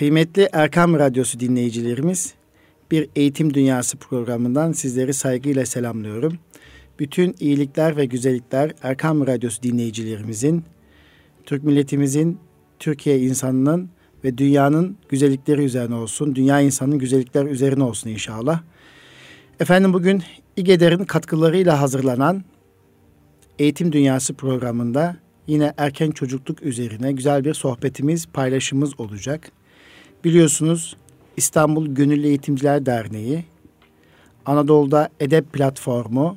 Kıymetli Erkam Radyosu dinleyicilerimiz, bir Eğitim Dünyası programından sizleri saygıyla selamlıyorum. Bütün iyilikler ve güzellikler Erkam Radyosu dinleyicilerimizin, Türk milletimizin, Türkiye insanının ve dünyanın güzellikleri üzerine olsun. Dünya insanının güzellikler üzerine olsun inşallah. Efendim bugün İGEDER'in katkılarıyla hazırlanan Eğitim Dünyası programında yine erken çocukluk üzerine güzel bir sohbetimiz, paylaşımız olacak. Biliyorsunuz İstanbul Gönüllü Eğitimciler Derneği, Anadolu'da Edep Platformu,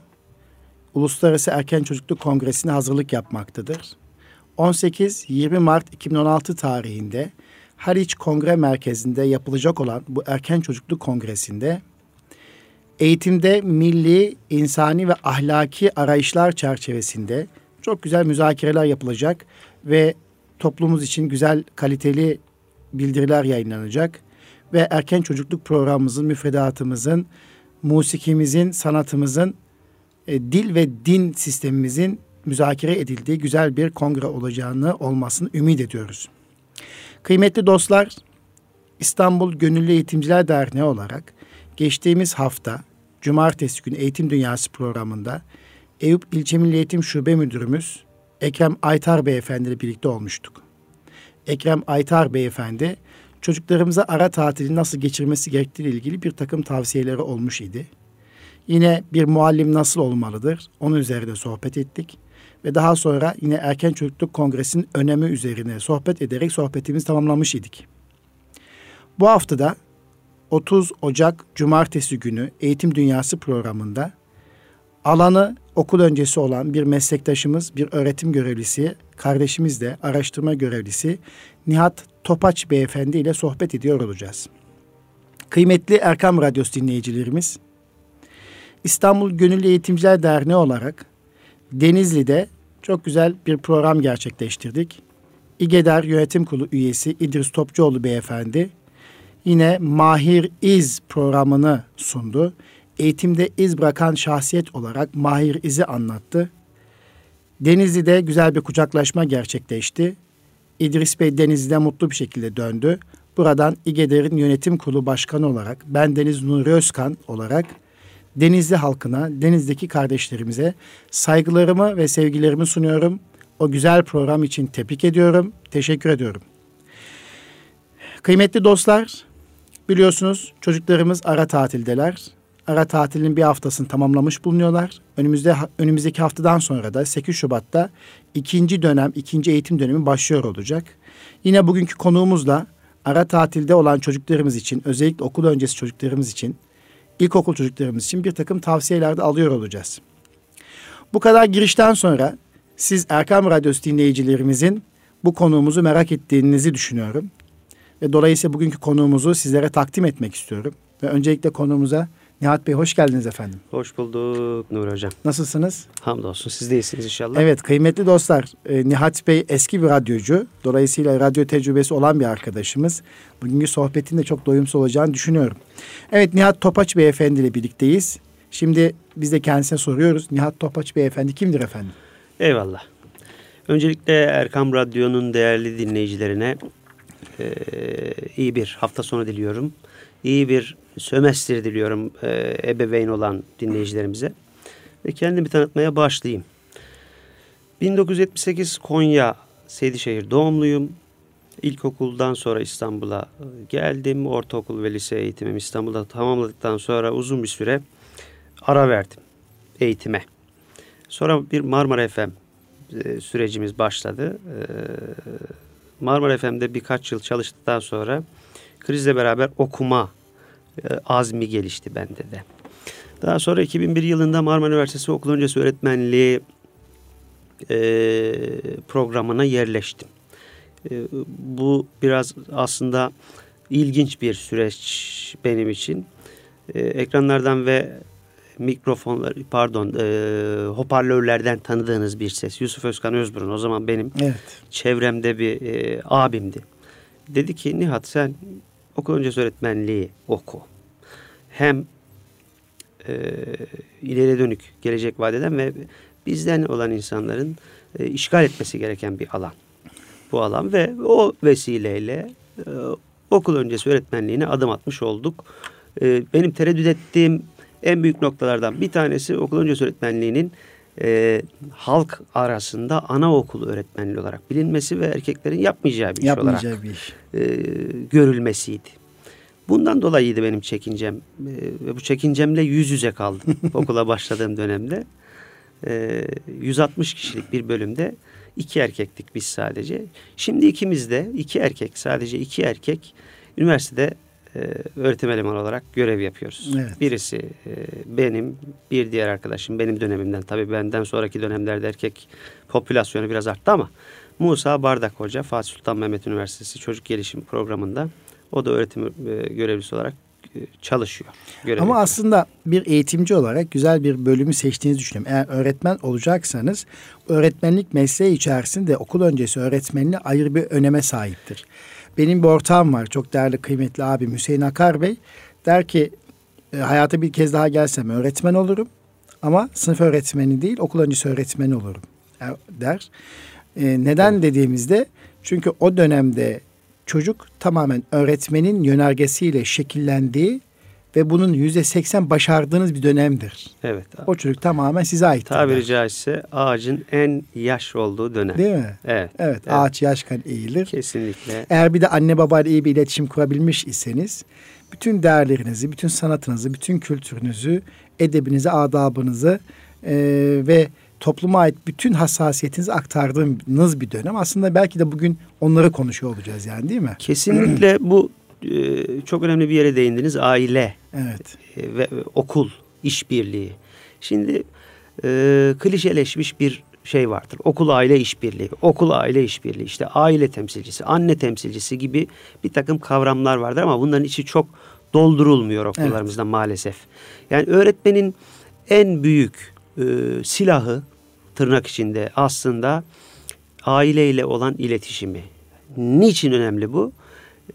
Uluslararası Erken Çocukluk Kongresi'ne hazırlık yapmaktadır. 18-20 Mart 2016 tarihinde Haliç Kongre Merkezi'nde yapılacak olan bu Erken Çocukluk Kongresi'nde eğitimde milli, insani ve ahlaki arayışlar çerçevesinde çok güzel müzakereler yapılacak ve toplumumuz için güzel, kaliteli bildiriler yayınlanacak ve erken çocukluk programımızın, müfredatımızın, musikimizin, sanatımızın, e, dil ve din sistemimizin müzakere edildiği güzel bir kongre olacağını olmasını ümit ediyoruz. Kıymetli dostlar, İstanbul Gönüllü Eğitimciler Derneği olarak geçtiğimiz hafta Cumartesi günü Eğitim Dünyası programında Eyüp İlçe Milli Eğitim Şube Müdürümüz Ekrem Aytar Beyefendi ile birlikte olmuştuk. Ekrem Aytar Beyefendi çocuklarımıza ara tatili nasıl geçirmesi gerektiği ile ilgili bir takım tavsiyeleri olmuş idi. Yine bir muallim nasıl olmalıdır? Onun üzerinde sohbet ettik. Ve daha sonra yine Erken Çocukluk Kongresi'nin önemi üzerine sohbet ederek sohbetimizi tamamlamış idik. Bu haftada 30 Ocak Cumartesi günü Eğitim Dünyası programında alanı okul öncesi olan bir meslektaşımız, bir öğretim görevlisi, kardeşimiz de araştırma görevlisi Nihat Topaç Beyefendi ile sohbet ediyor olacağız. Kıymetli Erkam Radyosu dinleyicilerimiz, İstanbul Gönüllü Eğitimciler Derneği olarak Denizli'de çok güzel bir program gerçekleştirdik. İGEDER Yönetim Kurulu üyesi İdris Topçuoğlu Beyefendi yine Mahir İz programını sundu. Eğitimde iz bırakan şahsiyet olarak Mahir İz'i anlattı. Denizli'de güzel bir kucaklaşma gerçekleşti. İdris Bey Denizli'de mutlu bir şekilde döndü. Buradan İGEDER'in yönetim kurulu başkanı olarak ben Deniz Nuri Özkan olarak Denizli halkına, Deniz'deki kardeşlerimize saygılarımı ve sevgilerimi sunuyorum. O güzel program için tebrik ediyorum, teşekkür ediyorum. Kıymetli dostlar, biliyorsunuz çocuklarımız ara tatildeler. Ara tatilin bir haftasını tamamlamış bulunuyorlar. Önümüzde önümüzdeki haftadan sonra da 8 Şubat'ta ikinci dönem, ikinci eğitim dönemi başlıyor olacak. Yine bugünkü konuğumuzla ara tatilde olan çocuklarımız için, özellikle okul öncesi çocuklarımız için ilkokul çocuklarımız için bir takım tavsiyelerde alıyor olacağız. Bu kadar girişten sonra siz Erkam Radyosu dinleyicilerimizin bu konuğumuzu merak ettiğinizi düşünüyorum. Ve dolayısıyla bugünkü konuğumuzu sizlere takdim etmek istiyorum. Ve öncelikle konuğumuza Nihat Bey hoş geldiniz efendim. Hoş bulduk Nur Hocam. Nasılsınız? Hamdolsun siz de iyisiniz inşallah. Evet kıymetli dostlar e, Nihat Bey eski bir radyocu. Dolayısıyla radyo tecrübesi olan bir arkadaşımız. Bugünkü sohbetin de çok doyumsuz olacağını düşünüyorum. Evet Nihat Topaç Beyefendi ile birlikteyiz. Şimdi biz de kendisine soruyoruz. Nihat Topaç Beyefendi kimdir efendim? Eyvallah. Öncelikle Erkam Radyo'nun değerli dinleyicilerine e, iyi bir hafta sonu diliyorum. İyi bir sömestr diliyorum e, ebeveyn olan dinleyicilerimize. Ve kendimi tanıtmaya başlayayım. 1978 Konya Seydişehir doğumluyum. İlkokuldan sonra İstanbul'a geldim. Ortaokul ve lise eğitimimi İstanbul'da tamamladıktan sonra uzun bir süre ara verdim eğitime. Sonra bir Marmara FM e, sürecimiz başladı. E, Marmara FM'de birkaç yıl çalıştıktan sonra krizle beraber okuma e, azmi gelişti bende de. Daha sonra 2001 yılında Marmara Üniversitesi okul öncesi öğretmenliği e, programına yerleştim. E, bu biraz aslında ilginç bir süreç benim için. E, ekranlardan ve mikrofonlar pardon e, hoparlörlerden tanıdığınız bir ses. Yusuf Özkan Özburun o zaman benim evet. çevremde bir e, abimdi. Dedi ki Nihat sen okul öncesi öğretmenliği oku. Hem e, ileri dönük gelecek vadeden ve bizden olan insanların e, işgal etmesi gereken bir alan. Bu alan ve o vesileyle e, okul öncesi öğretmenliğine adım atmış olduk. E, benim tereddüt ettiğim en büyük noktalardan bir tanesi okul öncesi öğretmenliğinin e, halk arasında anaokulu öğretmenliği olarak bilinmesi ve erkeklerin yapmayacağı bir yapmayacağı iş olarak bir iş. E, görülmesiydi. Bundan dolayıydı benim çekincem e, ve bu çekincemle yüz yüze kaldım okula başladığım dönemde. E, 160 kişilik bir bölümde iki erkektik biz sadece. Şimdi ikimiz de iki erkek sadece iki erkek üniversitede e, öğretim elemanı olarak görev yapıyoruz. Evet. Birisi e, benim, bir diğer arkadaşım benim dönemimden tabii benden sonraki dönemlerde erkek popülasyonu biraz arttı ama Musa Bardak Hoca Fatih Sultan Mehmet Üniversitesi Çocuk Gelişim Programı'nda o da öğretim e, görevlisi olarak e, çalışıyor. görev Ama yapıyor. aslında bir eğitimci olarak güzel bir bölümü seçtiğinizi düşünüyorum. Eğer öğretmen olacaksanız öğretmenlik mesleği içerisinde okul öncesi öğretmenliği ayrı bir öneme sahiptir. Benim bir ortağım var çok değerli kıymetli abim Hüseyin Akar Bey. Der ki "E, hayata bir kez daha gelsem öğretmen olurum ama sınıf öğretmeni değil okul öncesi öğretmeni olurum e, der. E, neden dediğimizde çünkü o dönemde çocuk tamamen öğretmenin yönergesiyle şekillendiği ve bunun yüzde seksen başardığınız bir dönemdir. Evet. O çocuk tamamen size ait. Tabiri caizse ağacın en yaş olduğu dönem. Değil mi? Evet. Evet, ağaç yaşken eğilir. Kesinlikle. Eğer bir de anne babayla iyi bir iletişim kurabilmiş iseniz bütün değerlerinizi, bütün sanatınızı, bütün kültürünüzü, edebinizi, adabınızı e, ve topluma ait bütün hassasiyetinizi aktardığınız bir dönem. Aslında belki de bugün onları konuşuyor olacağız yani değil mi? Kesinlikle bu e, çok önemli bir yere değindiniz. Aile Evet. e, ve okul işbirliği. Şimdi e, klişeleşmiş bir şey vardır. Okul aile işbirliği, okul aile işbirliği, işte aile temsilcisi, anne temsilcisi gibi bir takım kavramlar vardır ama bunların içi çok doldurulmuyor okullarımızda maalesef. Yani öğretmenin en büyük e, silahı tırnak içinde aslında aileyle olan iletişimi. Niçin önemli bu?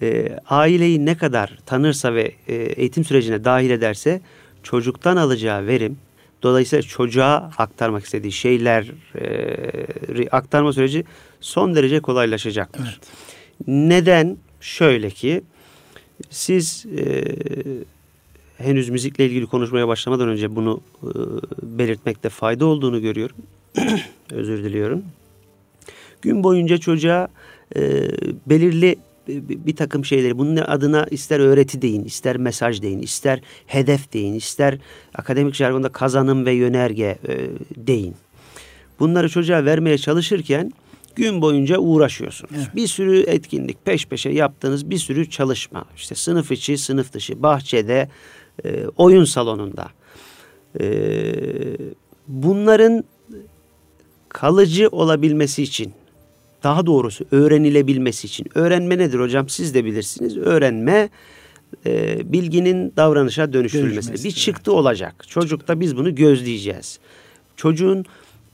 E, aileyi ne kadar tanırsa ve e, eğitim sürecine dahil ederse çocuktan alacağı verim, dolayısıyla çocuğa aktarmak istediği şeyleri aktarma süreci son derece kolaylaşacaktır. Evet. Neden? Şöyle ki siz e, henüz müzikle ilgili konuşmaya başlamadan önce bunu e, belirtmekte fayda olduğunu görüyorum. Özür diliyorum. Gün boyunca çocuğa e, belirli bir, takım şeyleri bunun adına ister öğreti deyin, ister mesaj deyin, ister hedef deyin, ister akademik jargonda kazanım ve yönerge e, deyin. Bunları çocuğa vermeye çalışırken gün boyunca uğraşıyorsunuz. Evet. Bir sürü etkinlik peş peşe yaptığınız bir sürü çalışma. İşte sınıf içi, sınıf dışı, bahçede, e, oyun salonunda. E, bunların kalıcı olabilmesi için daha doğrusu öğrenilebilmesi için. Öğrenme nedir hocam siz de bilirsiniz. Öğrenme e, bilginin davranışa dönüştürülmesi. Bir çıktı olacak. Çocukta biz bunu gözleyeceğiz. Çocuğun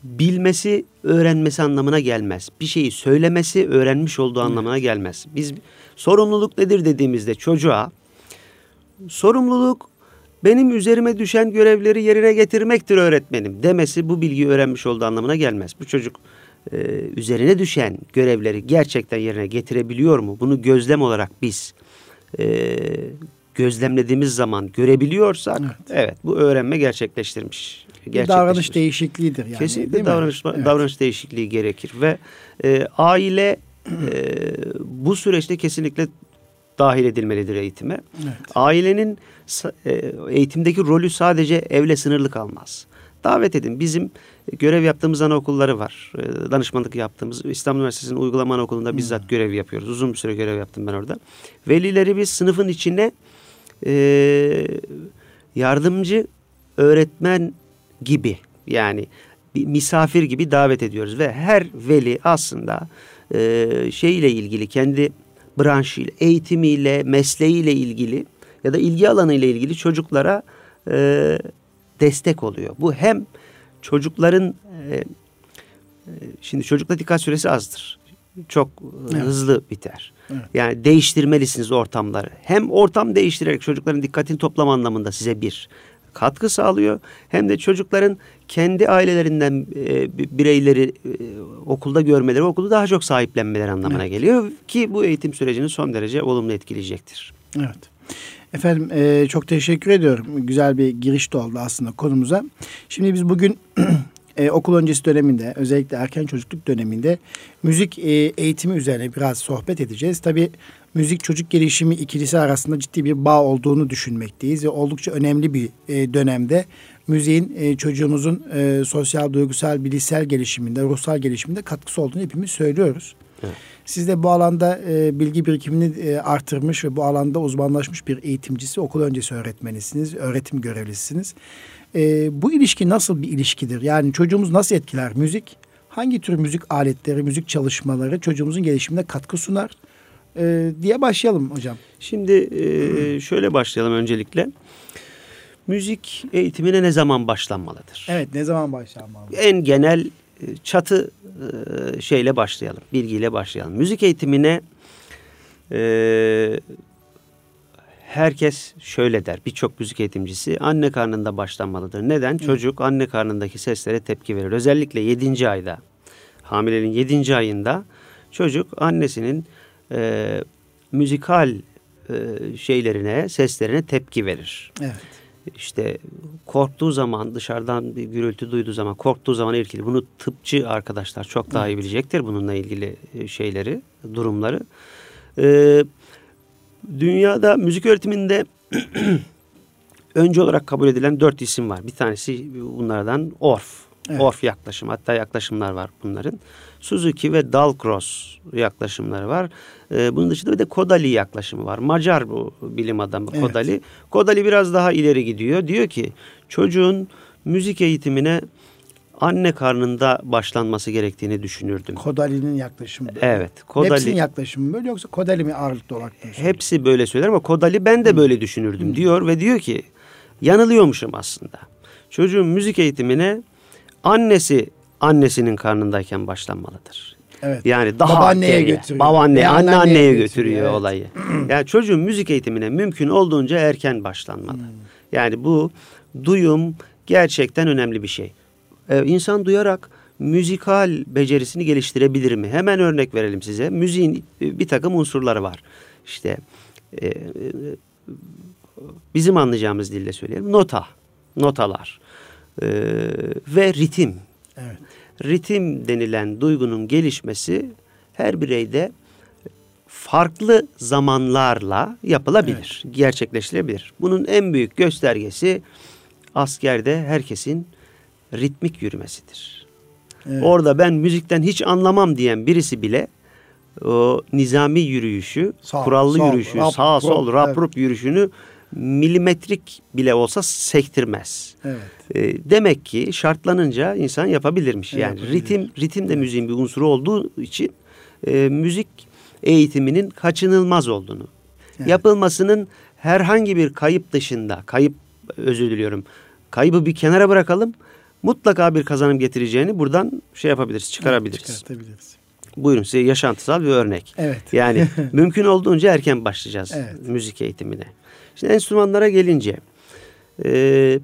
bilmesi öğrenmesi anlamına gelmez. Bir şeyi söylemesi öğrenmiş olduğu anlamına gelmez. Biz sorumluluk nedir dediğimizde çocuğa sorumluluk benim üzerime düşen görevleri yerine getirmektir öğretmenim demesi bu bilgiyi öğrenmiş olduğu anlamına gelmez. Bu çocuk e, üzerine düşen görevleri gerçekten yerine getirebiliyor mu? Bunu gözlem olarak biz e, gözlemlediğimiz zaman görebiliyorsak evet, Evet. bu öğrenme gerçekleştirmiş. Bir davranış değişikliğidir yani. Kesinlikle davranış Evet. davranış değişikliği gerekir ve e, aile e, bu süreçte kesinlikle dahil edilmelidir eğitime. Evet. Ailenin e, eğitimdeki rolü sadece evle sınırlı kalmaz. Davet edin. Bizim görev yaptığımız anaokulları var. E, Danışmanlık yaptığımız İstanbul Üniversitesi'nin uygulama anaokulunda bizzat görev yapıyoruz. Uzun bir süre görev yaptım ben orada. Velileri biz sınıfın içine e, yardımcı öğretmen gibi yani bir misafir gibi davet ediyoruz ve her veli aslında e, şeyle ilgili kendi branşıyla, eğitimiyle, mesleğiyle ilgili ya da ilgi alanıyla ilgili çocuklara e, destek oluyor. Bu hem çocukların e, e, şimdi çocukla dikkat süresi azdır. Çok e, Evet. hızlı biter. Evet. Yani değiştirmelisiniz ortamları. Hem ortam değiştirerek çocukların dikkatini toplama anlamında size bir katkı sağlıyor hem de çocukların kendi ailelerinden e, bireyleri e, okulda görmeleri, okulda daha çok sahiplenmeleri anlamına evet. geliyor ki bu eğitim sürecini son derece olumlu etkileyecektir. Evet. Efendim e, çok teşekkür ediyorum. Güzel bir giriş de oldu aslında konumuza. Şimdi biz bugün e, okul öncesi döneminde özellikle erken çocukluk döneminde müzik e, eğitimi üzerine biraz sohbet edeceğiz. Tabii müzik çocuk gelişimi ikilisi arasında ciddi bir bağ olduğunu düşünmekteyiz ve oldukça önemli bir e, dönemde müziğin e, çocuğumuzun e, sosyal, duygusal, bilişsel gelişiminde, ruhsal gelişiminde katkısı olduğunu hepimiz söylüyoruz. Evet. Siz de bu alanda e, bilgi birikimini e, artırmış ve bu alanda uzmanlaşmış bir eğitimcisi, okul öncesi öğretmenisiniz, öğretim görevlisiniz. E, bu ilişki nasıl bir ilişkidir? Yani çocuğumuz nasıl etkiler müzik? Hangi tür müzik aletleri, müzik çalışmaları çocuğumuzun gelişimine katkı sunar? E, diye başlayalım hocam. Şimdi e, şöyle başlayalım öncelikle. Müzik eğitimine ne zaman başlanmalıdır? Evet, ne zaman başlanmalı? En genel çatı e, şeyle başlayalım, bilgiyle başlayalım. Müzik eğitimine e, herkes şöyle der, birçok müzik eğitimcisi anne karnında başlanmalıdır. Neden? Hı. Çocuk anne karnındaki seslere tepki verir. Özellikle 7. ayda, hamileliğin 7. ayında çocuk annesinin e, müzikal e, şeylerine, seslerine tepki verir. Evet işte korktuğu zaman dışarıdan bir gürültü duyduğu zaman korktuğu zaman irkili. Bunu tıpçı arkadaşlar çok daha iyi bilecektir bununla ilgili e, şeyleri, durumları. Ee, dünyada müzik öğretiminde önce olarak kabul edilen dört isim var. Bir tanesi bunlardan Orff. Evet. Orff yaklaşım hatta yaklaşımlar var bunların. Suzuki ve Dalcross yaklaşımları var. Ee, bunun dışında bir de Kodali yaklaşımı var. Macar bu bilim adamı evet. Kodali. Kodali biraz daha ileri gidiyor. Diyor ki çocuğun müzik eğitimine anne karnında başlanması gerektiğini düşünürdüm. Kodali'nin yaklaşımı. Evet. Kodali, Hepsinin yaklaşımı böyle yoksa Kodali mi ağırlıklı olarak? Hepsi böyle söyler ama Kodali ben de Hı. böyle düşünürdüm Hı. diyor ve diyor ki yanılıyormuşum aslında. Çocuğun müzik eğitimine annesi annesinin karnındayken başlanmalıdır. Evet. Yani daha babaanneye götürüyor. Babaanne, e, anneanneye, anneanneye götürüyor, götürüyor evet. olayı. yani çocuğun müzik eğitimine mümkün olduğunca erken başlanmalı. Hmm. Yani bu duyum gerçekten önemli bir şey. Ee, insan duyarak müzikal becerisini geliştirebilir mi? Hemen örnek verelim size. Müziğin bir takım unsurları var. İşte e, e bizim anlayacağımız dille söyleyelim. Nota, notalar e, ve ritim. Evet ritim denilen duygunun gelişmesi her bireyde farklı zamanlarla yapılabilir, evet. gerçekleştirebilir. Bunun en büyük göstergesi askerde herkesin ritmik yürümesidir. Evet. Orada ben müzikten hiç anlamam diyen birisi bile o nizami yürüyüşü, sağ, kurallı sol, yürüyüşü, rap, sağ sol, rap, evet. rup yürüyüşünü milimetrik bile olsa sektirmez. Evet. E, demek ki şartlanınca insan yapabilirmiş. Evet, yani yapabilir. ritim ritim de müziğin bir unsuru olduğu için e, müzik eğitiminin kaçınılmaz olduğunu, evet. yapılmasının herhangi bir kayıp dışında, kayıp özür diliyorum, kaybı bir kenara bırakalım. Mutlaka bir kazanım getireceğini buradan şey yapabiliriz, çıkarabiliriz. Evet, çıkartabiliriz. Buyurun size yaşantısal bir örnek. Evet. Yani mümkün olduğunca erken başlayacağız evet. müzik eğitimine. Şimdi enstrümanlara gelince e,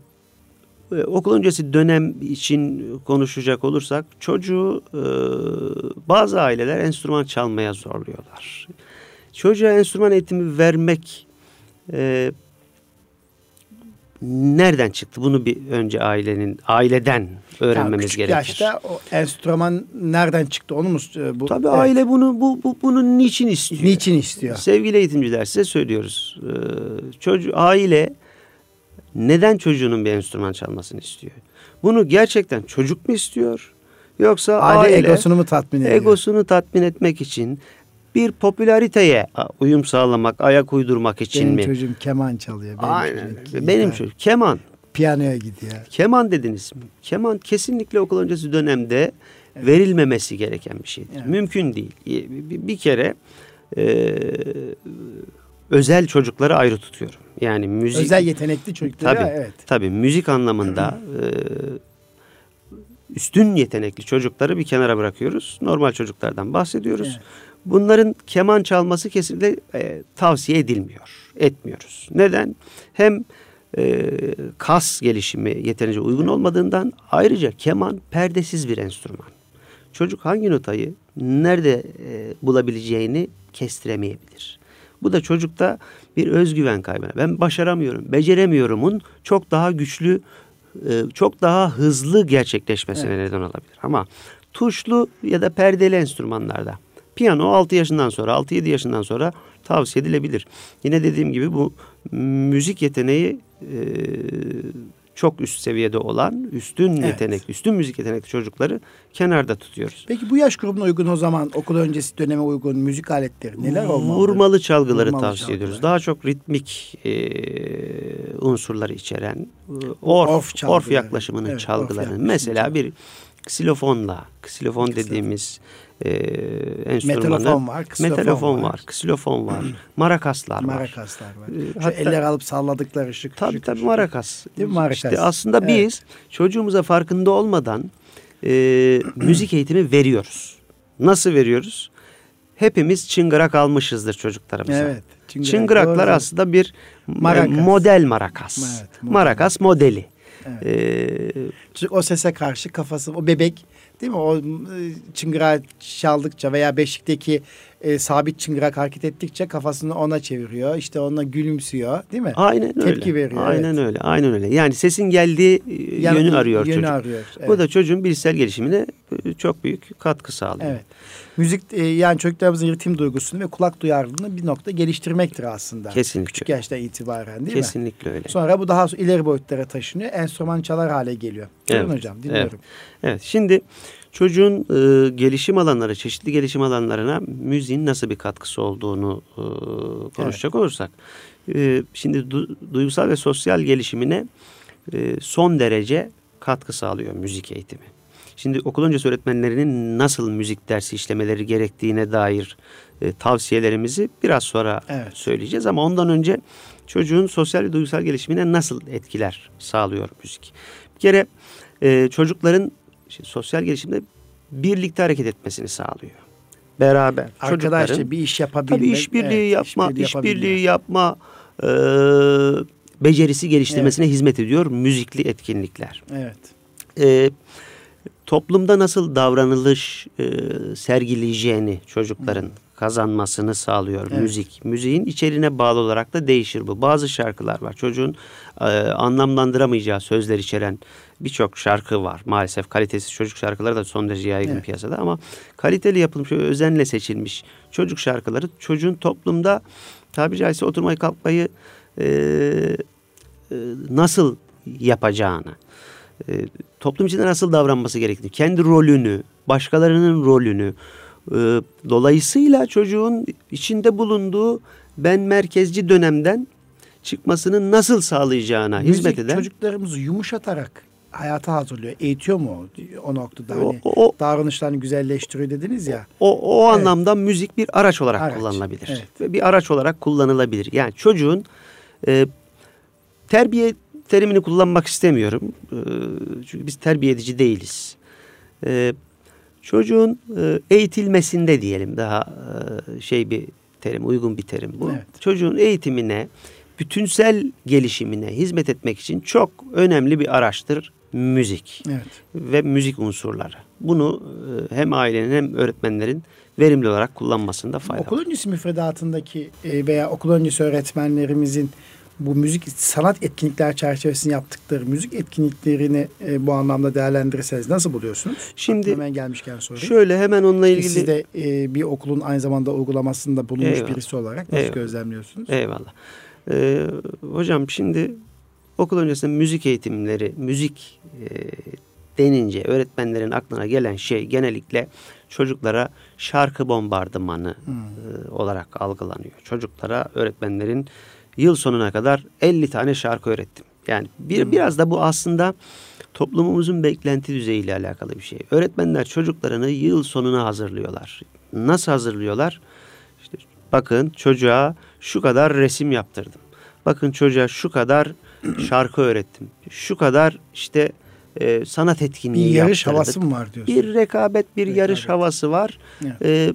okul öncesi dönem için konuşacak olursak çocuğu e, bazı aileler enstrüman çalmaya zorluyorlar. Çocuğa enstrüman eğitimi vermek e, nereden çıktı? Bunu bir önce ailenin aileden öğrenmemiz küçük gerekir. yaşta o enstrüman nereden çıktı onu mu bu? Tabii evet. aile bunu bu, bu bunu niçin istiyor? Niçin istiyor? Sevgili eğitimciler size söylüyoruz. Ee, çocuğu aile neden çocuğunun bir enstrüman çalmasını istiyor? Bunu gerçekten çocuk mu istiyor? Yoksa aile, aile egosunu mu tatmin ediyor? Egosunu tatmin etmek için bir popülariteye uyum sağlamak, ayak uydurmak için benim mi? Benim çocuğum keman çalıyor. Benim Aynen. Çocuk, benim çocuk keman. Piyanoya gidiyor. Keman dediniz. Keman kesinlikle okul öncesi dönemde evet. verilmemesi gereken bir şeydir. Evet. Mümkün değil. Bir kere e, özel çocukları ayrı tutuyorum. Yani müzik özel yetenekli çocukları tabii, evet. Tabii müzik anlamında e, üstün yetenekli çocukları bir kenara bırakıyoruz. Normal çocuklardan bahsediyoruz. Evet. Bunların keman çalması kesinlikle e, tavsiye edilmiyor. Etmiyoruz. Neden? Hem e, kas gelişimi yeterince uygun olmadığından ayrıca keman perdesiz bir enstrüman. Çocuk hangi notayı nerede e, bulabileceğini kestiremeyebilir. Bu da çocukta bir özgüven kaybına. Ben başaramıyorum, beceremiyorumun çok daha güçlü, e, çok daha hızlı gerçekleşmesine evet. neden olabilir. Ama tuşlu ya da perdeli enstrümanlarda piyano 6 yaşından sonra, 6-7 yaşından sonra tavsiye edilebilir. Yine dediğim gibi bu müzik yeteneği e, çok üst seviyede olan, üstün evet. yetenek, üstün müzik yetenekli çocukları kenarda tutuyoruz. Peki bu yaş grubuna uygun o zaman okul öncesi döneme uygun müzik aletleri neler olmalı? Vurmalı çalgıları Vurmalı tavsiye çalgılar. ediyoruz. Daha çok ritmik e, unsurları içeren orf, orf, orf yaklaşımının evet, çalgılarını. Mesela bir ksilofonla, ksilofon dediğimiz e, enstrümanlar. Metalofon var, metalofon var, var ksilofon var, marakaslar var. Marakaslar var. Ee, hatta, eller alıp salladıkları şık. Tabii şık, tabii şık. marakas. Değil mi marakas? İşte aslında evet. biz çocuğumuza farkında olmadan e, müzik eğitimi veriyoruz. Nasıl veriyoruz? Hepimiz çıngırak almışızdır çocuklarımıza. Evet. Çıngırak, Çıngıraklar doğru. aslında bir marakas. model marakas. Evet, model. Marakas modeli. Evet. Ee, o sese karşı kafası, o bebek Değil mi? O e, çıngırağı çaldıkça veya beşikteki e, sabit çıngırak hareket ettikçe kafasını ona çeviriyor. İşte ona gülümsüyor. Değil mi? Aynen Tepki öyle. Tepki veriyor. Aynen evet. öyle. Aynen öyle. Yani sesin geldiği e, yani, yönü arıyor yönü çocuk. Arıyor, evet. Bu da çocuğun bilişsel gelişimine e, çok büyük katkı sağlıyor. Evet. Müzik yani çocuklarımızın ritim duygusunu ve kulak duyarlılığını bir nokta geliştirmektir aslında. Kesinlikle. Küçük yaşta itibaren değil Kesinlikle mi? Kesinlikle öyle. Sonra bu daha ileri boyutlara taşınıyor. Enstrüman çalar hale geliyor. Evet. Hocam dinliyorum. Evet. evet. Şimdi çocuğun e, gelişim alanları, çeşitli gelişim alanlarına müziğin nasıl bir katkısı olduğunu e, konuşacak evet. olursak. E, şimdi du, duygusal ve sosyal gelişimine e, son derece katkı sağlıyor müzik eğitimi. Şimdi okul öncesi öğretmenlerinin nasıl müzik dersi işlemeleri gerektiğine dair e, tavsiyelerimizi biraz sonra evet. söyleyeceğiz. Ama ondan önce çocuğun sosyal ve duygusal gelişimine nasıl etkiler sağlıyor müzik? Bir kere e, çocukların işte, sosyal gelişimde birlikte hareket etmesini sağlıyor. Beraber. Arkadaşça bir iş yapabilmek. Tabii işbirliği evet, yapma, işbirliği iş yapma e, becerisi geliştirmesine evet. hizmet ediyor müzikli etkinlikler. Evet. E, toplumda nasıl davranılış e, sergileyeceğini çocukların Hı. Kazanmasını sağlıyor evet. müzik. Müziğin içeriğine bağlı olarak da değişir bu. Bazı şarkılar var. Çocuğun e, anlamlandıramayacağı sözler içeren birçok şarkı var. Maalesef kalitesiz çocuk şarkıları da son derece yaygın evet. piyasada ama kaliteli yapılmış özenle seçilmiş çocuk şarkıları çocuğun toplumda tabiri caizse oturmayı kalkmayı e, e, nasıl yapacağını e, toplum içinde nasıl davranması gerektiğini, kendi rolünü, başkalarının rolünü, dolayısıyla çocuğun içinde bulunduğu ben merkezci dönemden çıkmasını nasıl sağlayacağına Müzik hizmet eden çocuklarımızı yumuşatarak hayata hazırlıyor. Eğitiyor mu o noktada? Hani o, o, davranışlarını güzelleştiriyor dediniz ya. O, o evet. anlamda müzik bir araç olarak araç. kullanılabilir. Evet. Ve bir araç olarak kullanılabilir. Yani çocuğun e, terbiye terimini kullanmak istemiyorum. E, çünkü biz terbiye edici değiliz. E, çocuğun e, eğitilmesinde diyelim daha e, şey bir terim, uygun bir terim bu. Evet. Çocuğun eğitimine, bütünsel gelişimine hizmet etmek için çok önemli bir araçtır müzik evet. ve müzik unsurları. Bunu e, hem ailenin hem öğretmenlerin verimli olarak kullanmasında fayda okul var. Okul öncesi müfredatındaki veya okul öncesi öğretmenlerimizin bu müzik sanat etkinlikler çerçevesinde yaptıkları müzik etkinliklerini e, bu anlamda değerlendirirseniz nasıl buluyorsunuz? Şimdi hemen gelmişken sorayım. Şöyle hemen onunla ilgili. Siz de e, bir okulun aynı zamanda uygulamasında bulunmuş Eyvallah. birisi olarak nasıl Eyvallah. gözlemliyorsunuz? Eyvallah. Ee, hocam şimdi okul öncesinde müzik eğitimleri, müzik e, denince öğretmenlerin aklına gelen şey genellikle çocuklara şarkı bombardımanı hmm. e, olarak algılanıyor. Çocuklara öğretmenlerin yıl sonuna kadar 50 tane şarkı öğrettim. Yani bir, biraz da bu aslında toplumumuzun beklenti düzeyiyle alakalı bir şey. Öğretmenler çocuklarını yıl sonuna hazırlıyorlar. Nasıl hazırlıyorlar? İşte bakın çocuğa şu kadar resim yaptırdım. Bakın çocuğa şu kadar şarkı öğrettim. Şu kadar işte e, sanat etkinliği Bir yarış yaptırdık. havası mı var diyorsun? Bir rekabet, bir Rekabet. yarış havası var. Evet. Ee,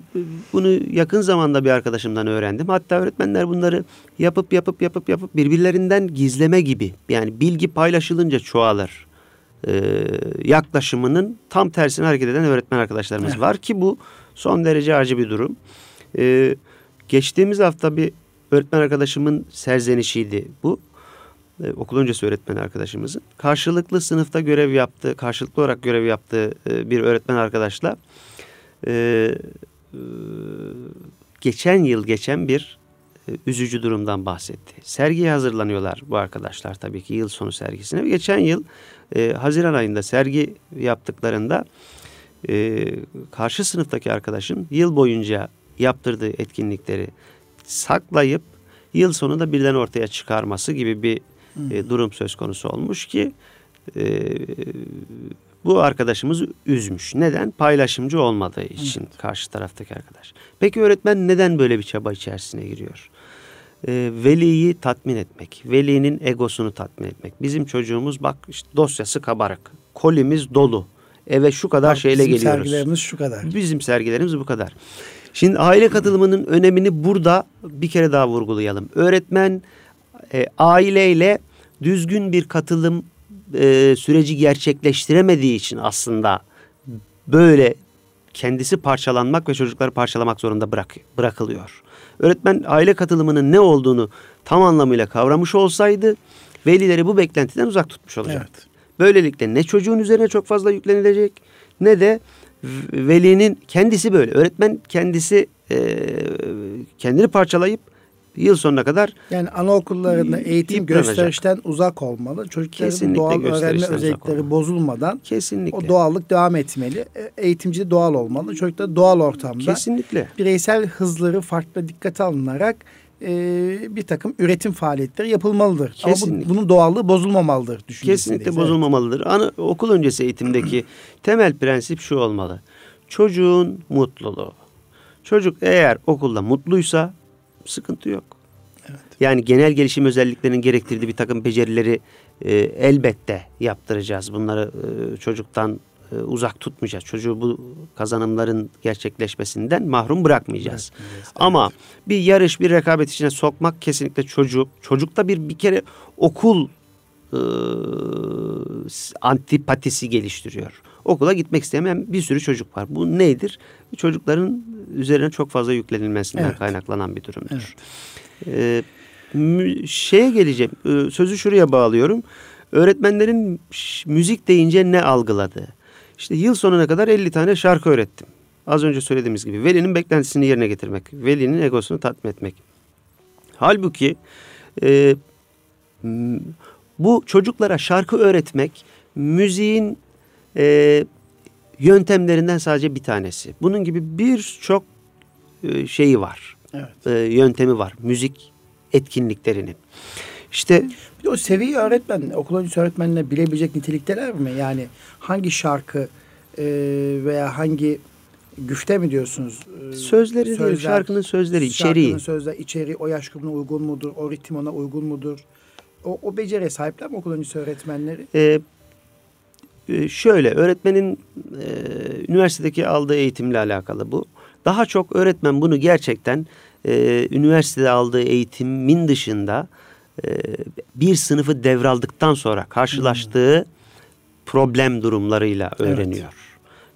bunu yakın zamanda bir arkadaşımdan öğrendim. Hatta öğretmenler bunları yapıp yapıp yapıp yapıp birbirlerinden gizleme gibi. Yani bilgi paylaşılınca çoğalır. Ee, yaklaşımının tam tersine hareket eden öğretmen arkadaşlarımız Evet. var ki bu son derece acı bir durum. Ee, geçtiğimiz hafta bir öğretmen arkadaşımın serzenişiydi bu. Ee, okul öncesi öğretmen arkadaşımızın. Karşılıklı sınıfta görev yaptığı, karşılıklı olarak görev yaptığı e, bir öğretmen arkadaşla e, e, geçen yıl geçen bir e, üzücü durumdan bahsetti. Sergiye hazırlanıyorlar bu arkadaşlar tabii ki yıl sonu sergisine. Geçen yıl e, Haziran ayında sergi yaptıklarında e, karşı sınıftaki arkadaşın yıl boyunca yaptırdığı etkinlikleri saklayıp yıl sonunda birden ortaya çıkarması gibi bir e, durum söz konusu olmuş ki e, bu arkadaşımız üzmüş. Neden? Paylaşımcı olmadığı için karşı taraftaki arkadaş. Peki öğretmen neden böyle bir çaba içerisine giriyor? E, veliyi tatmin etmek, velinin egosunu tatmin etmek. Bizim çocuğumuz bak işte dosyası kabarık, kolimiz dolu, eve şu kadar Bak, şeyle bizim geliyoruz. sergilerimiz şu kadar. Bizim sergilerimiz bu kadar. Şimdi aile katılımının önemini burada bir kere daha vurgulayalım. Öğretmen e, aileyle düzgün bir katılım e, süreci gerçekleştiremediği için aslında böyle kendisi parçalanmak ve çocukları parçalamak zorunda bırak, bırakılıyor. Öğretmen aile katılımının ne olduğunu tam anlamıyla kavramış olsaydı velileri bu beklentiden uzak tutmuş olacaktı. Evet. Böylelikle ne çocuğun üzerine çok fazla yüklenilecek ne de velinin kendisi böyle. Öğretmen kendisi e, kendini parçalayıp yıl sonuna kadar Yani anaokullarında eğitim gösterişten uzak olmalı. Çocukların Kesinlikle doğal öğrenme özellikleri bozulmadan kesinlikle o doğallık devam etmeli. E, Eğitimci de doğal olmalı. Çocuk da doğal ortamda kesinlikle bireysel hızları farklı dikkate alınarak e, bir takım üretim faaliyetleri yapılmalıdır. Ama Kesinlikle. bu, bunun doğallığı bozulmamalıdır kesinlikle Evet. bozulmamalıdır. Ana, okul öncesi eğitimdeki temel prensip şu olmalı. Çocuğun mutluluğu. Çocuk eğer okulda mutluysa sıkıntı yok. Yani genel gelişim özelliklerinin gerektirdiği bir takım becerileri e, elbette yaptıracağız. Bunları e, çocuktan e, uzak tutmayacağız. Çocuğu bu kazanımların gerçekleşmesinden mahrum bırakmayacağız. Bırakmayacağız, Ama bir yarış, bir rekabet içine sokmak kesinlikle çocuk. Çocukta bir bir kere okul e, antipatisi geliştiriyor. Okula gitmek istemeyen bir sürü çocuk var. Bu nedir? Çocukların üzerine çok fazla yüklenilmesinden Evet. kaynaklanan bir durumdur. Ee, mü- şeye geleceğim. Ee, sözü şuraya bağlıyorum. Öğretmenlerin müzik deyince ne algıladı? İşte yıl sonuna kadar 50 tane şarkı öğrettim. Az önce söylediğimiz gibi velinin beklentisini yerine getirmek, velinin egosunu tatmin etmek. Halbuki e, bu çocuklara şarkı öğretmek müziğin e, yöntemlerinden sadece bir tanesi. Bunun gibi birçok e, şeyi var Evet. e, yöntemi var. Müzik etkinliklerinin. İşte Bir de o seviye öğretmen, okul öncesi öğretmenle bilebilecek nitelikteler mi? Yani hangi şarkı e, veya hangi güfte mi diyorsunuz? E, sözleri değil, sözler, şarkının sözleri, içeriği. Şarkının sözleri, içeriği o yaş grubuna uygun mudur? O ritim ona uygun mudur? O, o beceriye sahipler mi okul öncesi öğretmenleri? E, e, şöyle öğretmenin e, üniversitedeki aldığı eğitimle alakalı bu. Daha çok öğretmen bunu gerçekten e, üniversitede aldığı eğitimin dışında e, bir sınıfı devraldıktan sonra karşılaştığı problem durumlarıyla Evet. öğreniyor.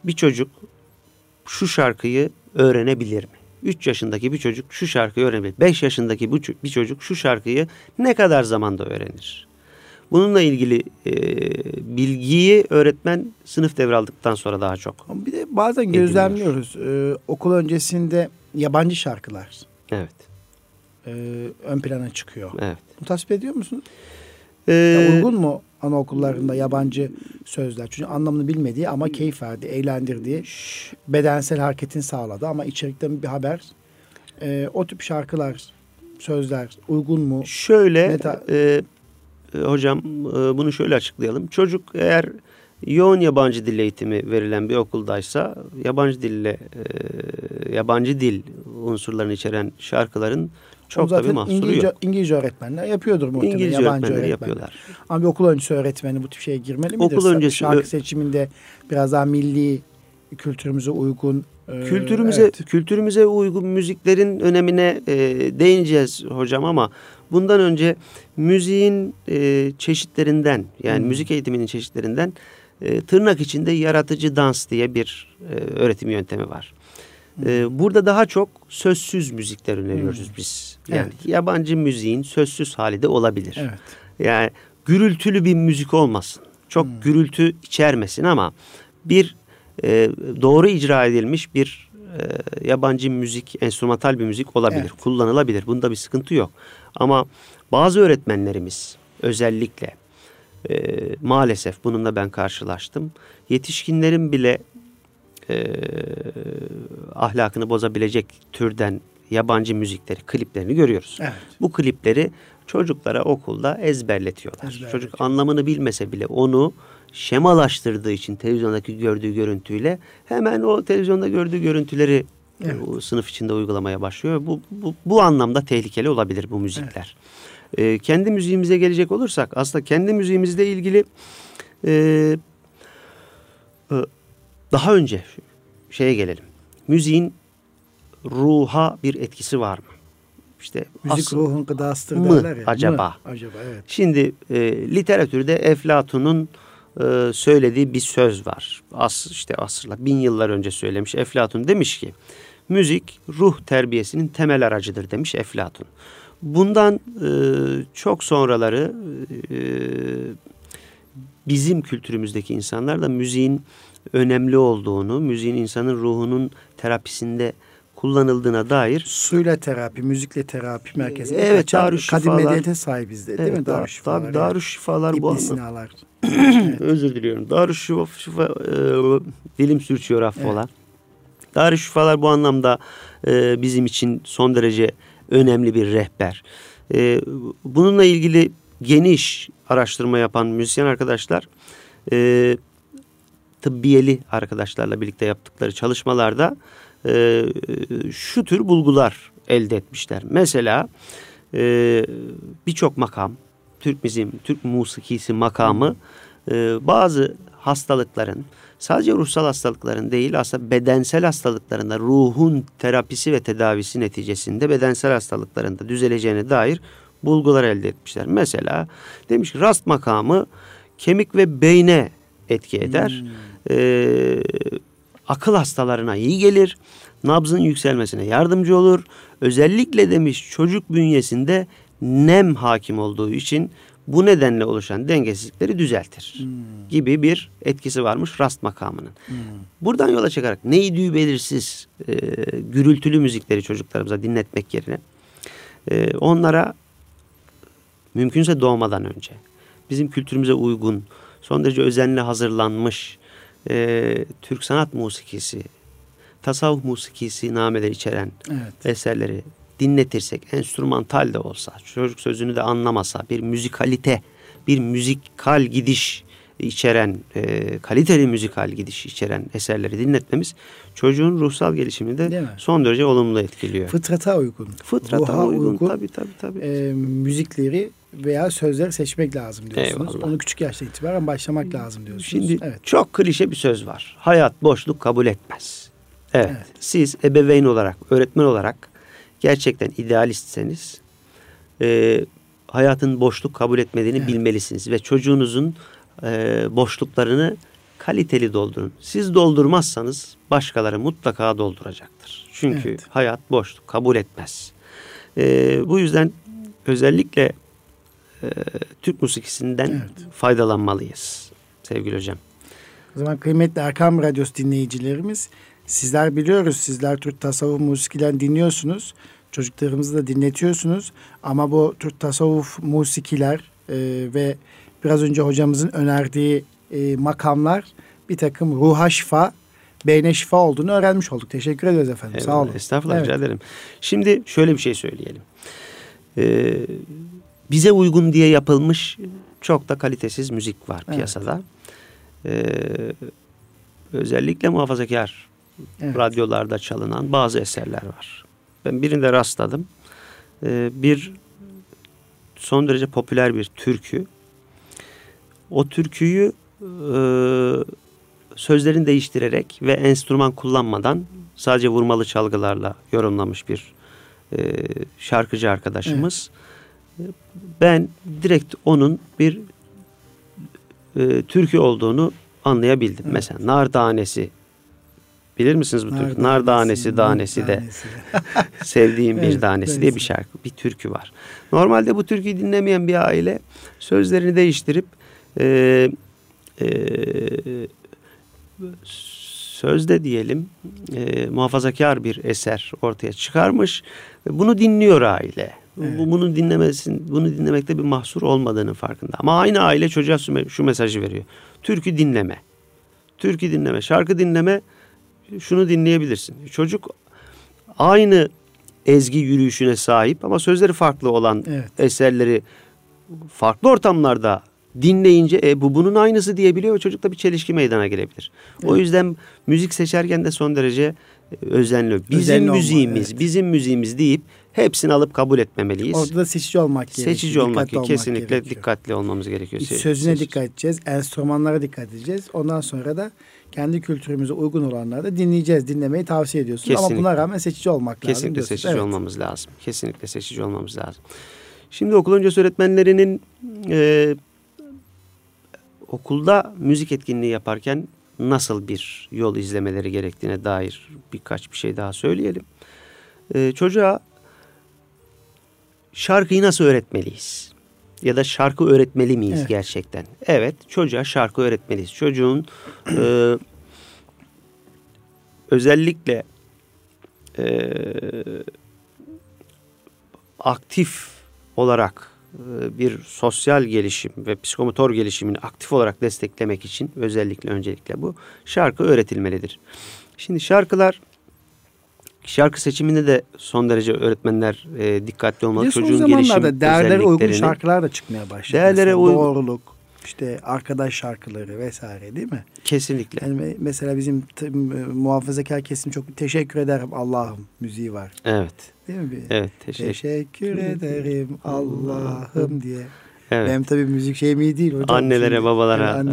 Bir çocuk şu şarkıyı öğrenebilir mi? 3 yaşındaki bir çocuk şu şarkıyı öğrenebilir. 5 yaşındaki bir çocuk şu şarkıyı ne kadar zamanda öğrenir? Bununla ilgili e, bilgiyi öğretmen sınıf devraldıktan sonra daha çok. Bir de bazen gözlemliyoruz. E, okul öncesinde yabancı şarkılar Evet, e, ön plana çıkıyor. evet. Bunu tasvip ediyor musun? Ee, Ya uygun mu anaokullarında yabancı sözler? Çünkü anlamını bilmediği ama keyif verdi, eğlendirdiği, bedensel hareketin sağladı ama içerikten bir haber. Ee, o tip şarkılar, sözler uygun mu? Şöyle Meta- e, e, hocam e, bunu şöyle açıklayalım. Çocuk eğer yoğun yabancı dil eğitimi verilen bir okuldaysa yabancı dille e, yabancı dil unsurlarını içeren şarkıların Çok da bir mahsuru İngilizce, yok. İngilizce öğretmenler yapıyordur muhtemelen. İngilizce yabancı öğretmenleri öğretmenler. yapıyorlar. Ama bir okul öncesi öğretmeni bu tip şeye girmeli midir? Okul öncesi Şarkı seçiminde biraz daha milli kültürümüze uygun. e, Kültürümüze evet. kültürümüze uygun müziklerin önemine e, değineceğiz hocam ama bundan önce müziğin e, çeşitlerinden yani Hmm. müzik eğitiminin çeşitlerinden e, tırnak içinde yaratıcı dans diye bir e, öğretim yöntemi var. E, burada daha çok sözsüz müzikler öneriyoruz Hmm. biz. Yani Evet. yabancı müziğin sözsüz hali de olabilir. Evet. Yani gürültülü bir müzik olmasın. Çok Hmm. gürültü içermesin ama bir e, doğru icra edilmiş bir e, yabancı müzik, enstrümantal bir müzik olabilir. Evet. Kullanılabilir. Bunda bir sıkıntı yok. Ama bazı öğretmenlerimiz özellikle e, maalesef bununla ben karşılaştım. Yetişkinlerin bile e, ahlakını bozabilecek türden yabancı müzikleri, kliplerini görüyoruz. Evet. Bu klipleri çocuklara okulda ezberletiyorlar. Ezberletiyor. Çocuk anlamını bilmese bile onu şemalaştırdığı için televizyondaki gördüğü görüntüyle hemen o televizyonda gördüğü görüntüleri Evet. o sınıf içinde uygulamaya başlıyor. Bu, bu, bu anlamda tehlikeli olabilir bu müzikler. Ee, kendi müziğimize gelecek olursak aslında kendi müziğimizle ilgili e, e, daha önce şeye gelelim. Müziğin ruha bir etkisi var mı? İşte Müzik asıl- ruhun gıdasıdır mı derler ya. acaba? Mı acaba evet. Şimdi e, literatürde Eflatun'un e, söylediği bir söz var. As işte asırlar, bin yıllar önce söylemiş Eflatun demiş ki müzik ruh terbiyesinin temel aracıdır demiş Eflatun. Bundan e, çok sonraları e, bizim kültürümüzdeki insanlar da müziğin önemli olduğunu, müziğin insanın ruhunun terapisinde kullanıldığına dair Suyla terapi, müzikle terapi merkezi. Evet, Darüşşifalar. Kadim medeniyete sahibiz de, değil Evet, mi? da- Darüşşifalar. Tabii Darüşşifalar bu anlamda. Sina'lar. Özür diliyorum. Darüşşifa e, dilim sürçüyor affola. Evet. Darüşşifalar bu anlamda e, bizim için son derece önemli bir rehber. E, bununla ilgili geniş araştırma yapan müzisyen arkadaşlar e, tıbbiyeli arkadaşlarla birlikte yaptıkları çalışmalarda e, şu tür bulgular elde etmişler. Mesela e, birçok makam, Türk bizim Türk musikisi makamı e, bazı hastalıkların sadece ruhsal hastalıkların değil aslında bedensel hastalıklarında ruhun terapisi ve tedavisi neticesinde bedensel hastalıklarında düzeleceğine dair bulgular elde etmişler. Mesela demiş ki rast makamı kemik ve beyne etki eder. Ee, akıl hastalarına iyi gelir. Nabzın yükselmesine yardımcı olur. Özellikle demiş çocuk bünyesinde nem hakim olduğu için bu nedenle oluşan dengesizlikleri düzeltir. Gibi bir etkisi varmış rast makamının. Buradan yola çıkarak neydi belirsiz e, gürültülü müzikleri çocuklarımıza dinletmek yerine e, onlara mümkünse doğmadan önce bizim kültürümüze uygun son derece özenle hazırlanmış e, Türk sanat musikisi, tasavvuf musikisi nameleri içeren Evet. eserleri dinletirsek, enstrümantal de olsa, çocuk sözünü de anlamasa, bir müzikalite, bir müzikal gidiş içeren, e, kaliteli müzikal gidiş içeren eserleri dinletmemiz çocuğun ruhsal gelişimini de son derece olumlu etkiliyor. Fıtrata uygun. Fıtrata ruha uygun, uygun, tabii tabii tabii. e, müzikleri veya sözleri seçmek lazım diyorsunuz. Eyvallah. Onu küçük yaştan itibaren başlamak lazım diyorsunuz. Şimdi evet. çok klişe bir söz var. Hayat boşluk kabul etmez. Evet, Evet. Siz ebeveyn olarak, öğretmen olarak gerçekten idealistseniz e, hayatın boşluk kabul etmediğini Evet. bilmelisiniz ve çocuğunuzun e, boşluklarını kaliteli doldurun. Siz doldurmazsanız başkaları mutlaka dolduracaktır. Çünkü Evet. hayat boşluk kabul etmez. E, bu yüzden özellikle e, Türk musikisinden Evet. faydalanmalıyız sevgili hocam. O zaman kıymetli Erkam Radyosu dinleyicilerimiz sizler biliyoruz sizler Türk tasavvuf musikilerini dinliyorsunuz. Çocuklarımızı da dinletiyorsunuz. Ama bu Türk tasavvuf musikiler e, ve biraz önce hocamızın önerdiği e, makamlar bir takım ruha şifa, beyne şifa olduğunu öğrenmiş olduk. Teşekkür ederiz efendim. Sağ Eyvallah, olun. Estağfurullah Evet. rica ederim. Şimdi şöyle bir şey söyleyelim. Ee, bize uygun diye yapılmış çok da kalitesiz müzik var Evet. piyasada. Ee, özellikle muhafazakar Evet. radyolarda çalınan bazı eserler var. Ben birinde rastladım. e, bir son derece popüler bir türkü. O türküyü e, sözlerini değiştirerek ve enstrüman kullanmadan sadece vurmalı çalgılarla yorumlamış bir e, şarkıcı arkadaşımız. Evet. Ben direkt onun bir e, türkü olduğunu anlayabildim. Evet. Mesela nar tanesi bilir misiniz bu türkü? Nar tanesi tanesi de sevdiğim bir evet, tanesi diye bir şarkı, bir türkü var. Normalde bu türküyü dinlemeyen bir aile sözlerini değiştirip e, e, sözde diyelim e, muhafazakar bir eser ortaya çıkarmış bunu dinliyor aile. Evet. Bunu dinlemesin, bunu dinlemekte bir mahsur olmadığının farkında. Ama aynı aile çocuğa şu mesajı veriyor. Türkü dinleme. Türkü dinleme, şarkı dinleme. Şunu dinleyebilirsin. Çocuk aynı ezgi yürüyüşüne sahip ama sözleri farklı olan evet. eserleri farklı ortamlarda dinleyince e, bu bunun aynısı diyebiliyor ve çocukta bir çelişki meydana gelebilir. Evet. O yüzden müzik seçerken de son derece e, özenli. Bizim Özenli müziğimiz, olma, evet. bizim müziğimiz deyip hepsini alıp kabul etmemeliyiz. Orada da seçici olmak gerekiyor. Seçici olmak, dikkatli kesinlikle olmak gerekiyor. dikkatli olmamız gerekiyor. Sözüne Seç. dikkat edeceğiz, enstrümanlara dikkat edeceğiz. Ondan sonra da kendi kültürümüze uygun olanları da dinleyeceğiz, dinlemeyi tavsiye ediyorsun. Kesinlikle. Ama buna rağmen seçici olmak Kesinlikle lazım. Kesinlikle seçici evet. olmamız lazım. Kesinlikle seçici olmamız lazım. Şimdi okul öncesi öğretmenlerinin e, okulda müzik etkinliği yaparken nasıl bir yol izlemeleri gerektiğine dair birkaç bir şey daha söyleyelim. Ee, çocuğa şarkıyı nasıl öğretmeliyiz? Ya da şarkı öğretmeli miyiz evet. gerçekten? Evet, çocuğa şarkı öğretmeliyiz. Çocuğun e, özellikle e, aktif olarak e, bir sosyal gelişim ve psikomotor gelişimini aktif olarak desteklemek için özellikle öncelikle bu şarkı öğretilmelidir. Şimdi şarkılar şarkı seçiminde de son derece öğretmenler e, dikkatli olmalı. Bir Çocuğun gelişim değerlere uygun şarkılar da çıkmaya başladı. Değerlere uygun. Doğruluk, işte arkadaş şarkıları vesaire değil mi? Kesinlikle. Yani mesela bizim muhafazakar kesim çok teşekkür ederim Allah'ım müziği var. Evet. Değil mi? Evet. Teşekkür, teşekkür ederim Allah'ım diye. Evet. Benim tabii müzik şeyim iyi değil hocam. Annelere, Şimdi, babalara yani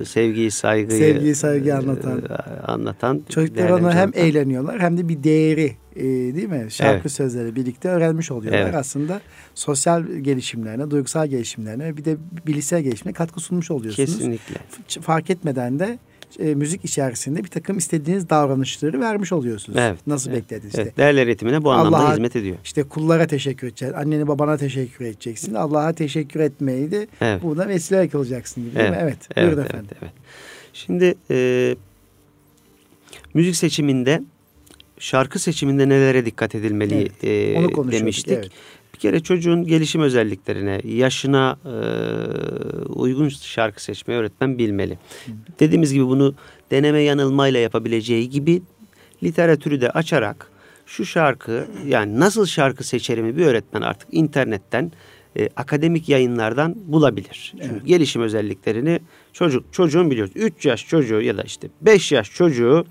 e, sevgiyi, saygıyı sevgiyi, saygıyı anlatan. E, anlatan. Çocuklar onu hem anlatan. eğleniyorlar hem de bir değeri e, değil mi? Şarkı evet. sözleri birlikte öğrenmiş oluyorlar. Evet. Aslında sosyal gelişimlerine, duygusal gelişimlerine bir de bilişsel gelişimine katkı sunmuş oluyorsunuz. Kesinlikle. Fark etmeden de e, müzik içerisinde bir takım istediğiniz davranışları vermiş oluyorsunuz. Evet. Nasıl evet, beklediniz evet. işte. Değerler eğitimine bu anlamda hizmet ediyor. İşte kullara teşekkür edeceksin. Annene babana teşekkür edeceksin. Allah'a teşekkür etmeyi de evet. buna vesile kılacaksın gibi değil evet. mi? Evet. Evet, Buyurun evet, efendim. evet. Şimdi e, müzik seçiminde şarkı seçiminde nelere dikkat edilmeli evet, e, demiştik. Evet. Bir kere çocuğun gelişim özelliklerine, yaşına e, uygun şarkı seçmeyi öğretmen bilmeli. Hı. Dediğimiz gibi bunu deneme yanılmayla yapabileceği gibi literatürü de açarak şu şarkı yani nasıl şarkı seçerimi bir öğretmen artık internetten e, akademik yayınlardan bulabilir. Çünkü evet. gelişim özelliklerini çocuk çocuğun biliyoruz. 3 yaş çocuğu ya da işte 5 yaş çocuğu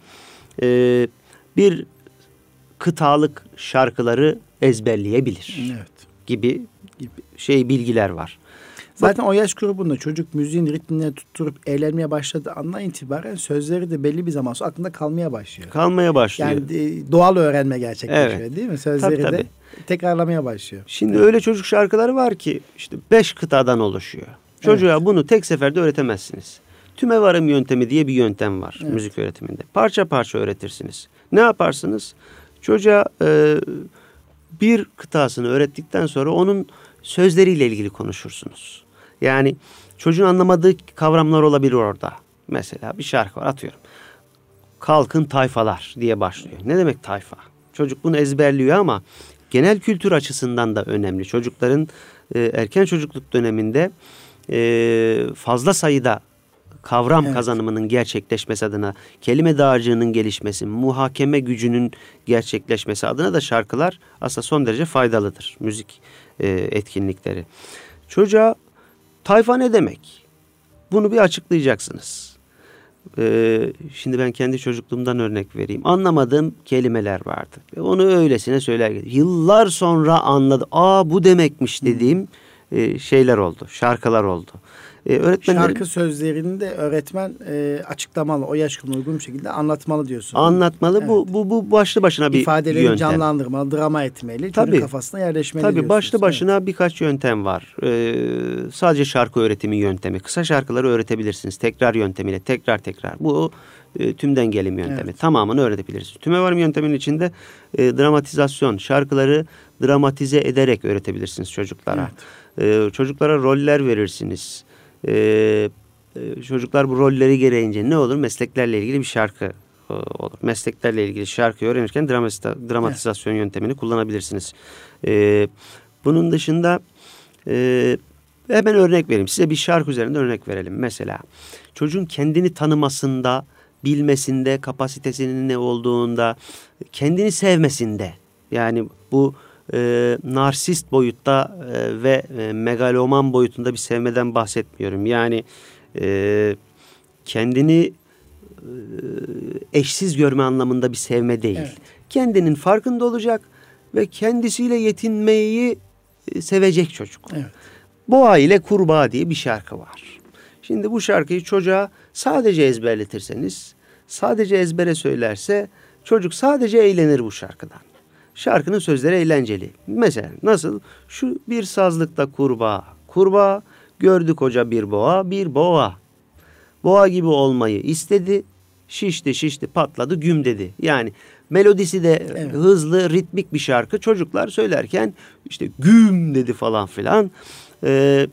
e, bir kıtalık şarkıları ezberleyebilir. Evet. Gibi, şey bilgiler var. Zaten o yaş grubunda çocuk müziğin ritmine tutturup eğlenmeye başladığı andan itibaren sözleri de belli bir zaman sonra aklında kalmaya başlıyor. Kalmaya başlıyor. Yani e, doğal öğrenme gerçekleşiyor evet. değil mi? Sözleri tabii, tabii. de tekrarlamaya başlıyor. Şimdi evet. öyle çocuk şarkıları var ki işte beş kıtadan oluşuyor. Çocuğa evet. bunu tek seferde öğretemezsiniz. Tümevarım yöntemi diye bir yöntem var evet. müzik öğretiminde. Parça parça öğretirsiniz. Ne yaparsınız? Çocuğa e, bir kıtasını öğrettikten sonra onun sözleriyle ilgili konuşursunuz. Yani çocuğun anlamadığı kavramlar olabilir orada. Mesela bir şarkı var atıyorum. Kalkın tayfalar diye başlıyor. Ne demek tayfa? Çocuk bunu ezberliyor ama genel kültür açısından da önemli. Çocukların e, erken çocukluk döneminde e, fazla sayıda kavram evet. kazanımının gerçekleşmesi adına, kelime dağarcığının gelişmesi, muhakeme gücünün gerçekleşmesi adına da şarkılar aslında son derece faydalıdır. Müzik e, etkinlikleri. Çocuğa tayfa ne demek? Bunu bir açıklayacaksınız. Ee, şimdi ben kendi çocukluğumdan örnek vereyim. Anlamadığım kelimeler vardı. Ve onu öylesine söyler. Yıllar sonra anladı. Aa bu demekmiş dediğim e, şeyler oldu. Şarkılar oldu. E, öğretmenlerin... Şarkı sözlerini de öğretmen e, açıklamalı, o yaş uygun bir şekilde anlatmalı diyorsun. Anlatmalı. Evet. Bu, bu, bu başlı başına bir İfadeleri yöntem. canlandırmalı, drama etmeli, tabii, çocuk kafasına yerleşmeli Tabii başlı başına evet. birkaç yöntem var. Ee, sadece şarkı öğretimi yöntemi. Kısa şarkıları öğretebilirsiniz. Tekrar yöntemiyle, tekrar tekrar. Bu e, tümden gelim yöntemi. Evet. Tamamını öğretebilirsiniz. Tüme varım yönteminin içinde e, dramatizasyon, şarkıları dramatize ederek öğretebilirsiniz çocuklara. Evet. E, çocuklara roller verirsiniz e, çocuklar bu rolleri gereğince ne olur? Mesleklerle ilgili bir şarkı e, olur. Mesleklerle ilgili şarkı öğrenirken dramatizasyon evet. yöntemini kullanabilirsiniz. E, bunun dışında e, hemen örnek vereyim. Size bir şarkı üzerinde örnek verelim. Mesela çocuğun kendini tanımasında, bilmesinde, kapasitesinin ne olduğunda, kendini sevmesinde. Yani bu e, narsist boyutta e, ve e, megaloman boyutunda bir sevmeden bahsetmiyorum. Yani e, kendini e, eşsiz görme anlamında bir sevme değil. Evet. Kendinin farkında olacak ve kendisiyle yetinmeyi e, sevecek çocuk. Evet. Boğa ile kurbağa diye bir şarkı var. Şimdi bu şarkıyı çocuğa sadece ezberletirseniz, sadece ezbere söylerse çocuk sadece eğlenir bu şarkıdan. Şarkının sözleri eğlenceli. Mesela nasıl? Şu bir sazlıkta kurbağa. Kurbağa gördü koca bir boğa, bir boğa. Boğa gibi olmayı istedi. Şişti şişti patladı güm dedi. Yani melodisi de evet. hızlı ritmik bir şarkı. Çocuklar söylerken işte güm dedi falan filan. Ee,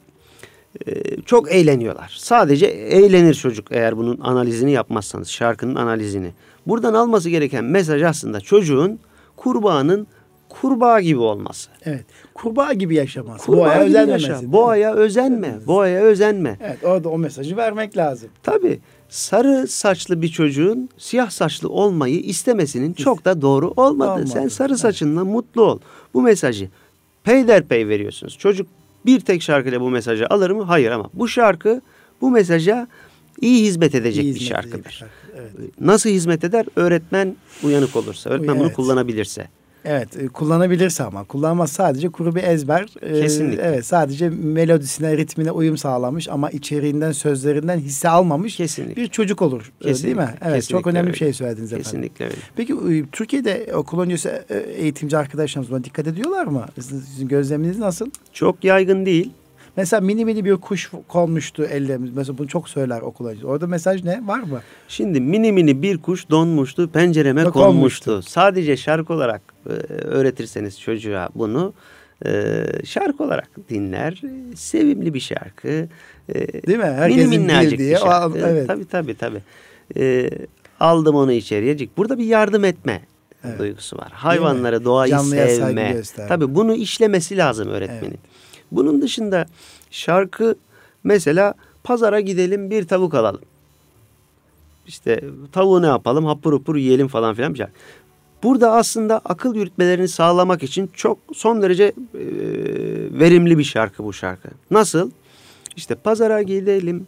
e, çok eğleniyorlar. Sadece eğlenir çocuk eğer bunun analizini yapmazsanız. Şarkının analizini. Buradan alması gereken mesaj aslında çocuğun kurbağanın kurbağa gibi olması. Evet. Kurbağa gibi yaşaması. Kurbağa boğaya gibi yaşa. Boğaya özenme. Boğaya özenme. Evet orada o mesajı vermek lazım. Tabii. Sarı saçlı bir çocuğun siyah saçlı olmayı istemesinin çok da doğru olmadı. Olmadı. Sen sarı saçınla evet. mutlu ol. Bu mesajı peyderpey veriyorsunuz. Çocuk bir tek şarkıyla bu mesajı alır mı? Hayır ama bu şarkı bu mesaja iyi hizmet edecek iyi bir hizmet şarkıdır. Edecek şarkı. Evet. Nasıl hizmet eder? Öğretmen uyanık olursa, öğretmen evet. bunu kullanabilirse. Evet e, kullanabilirse ama kullanmaz sadece kuru bir ezber. E, Kesinlikle. Ee, evet sadece melodisine ritmine uyum sağlamış ama içeriğinden sözlerinden hisse almamış Kesinlikle. bir çocuk olur Kesinlikle. değil mi? Evet Kesinlikle çok önemli öyle. bir şey söylediniz efendim. Kesinlikle öyle. Peki e, Türkiye'de okul öncesi eğitimci arkadaşlarımız buna dikkat ediyorlar mı? Sizin gözleminiz nasıl? Çok yaygın değil. Mesela mini mini bir kuş konmuştu ellerimiz. Mesela bunu çok söyler okul öncesi. Orada mesaj ne? Var mı? Şimdi mini mini bir kuş donmuştu, pencereme konmuştu. konmuştu. Sadece şarkı olarak e, öğretirseniz çocuğa bunu e, şarkı olarak dinler. Sevimli bir şarkı. E, Değil mi? Herkesin mini minnacık bir şarkı. evet. Tabii tabii tabii. Aldım onu içeriye. Burada bir yardım etme evet. duygusu var. Hayvanları, doğayı Canlıya sevme. Tabii bunu işlemesi lazım öğretmenin. Evet. Bunun dışında şarkı mesela pazara gidelim bir tavuk alalım. İşte tavuğu ne yapalım hapur hapur yiyelim falan filan bir şey. Burada aslında akıl yürütmelerini sağlamak için çok son derece e, verimli bir şarkı bu şarkı. Nasıl? İşte pazara gidelim.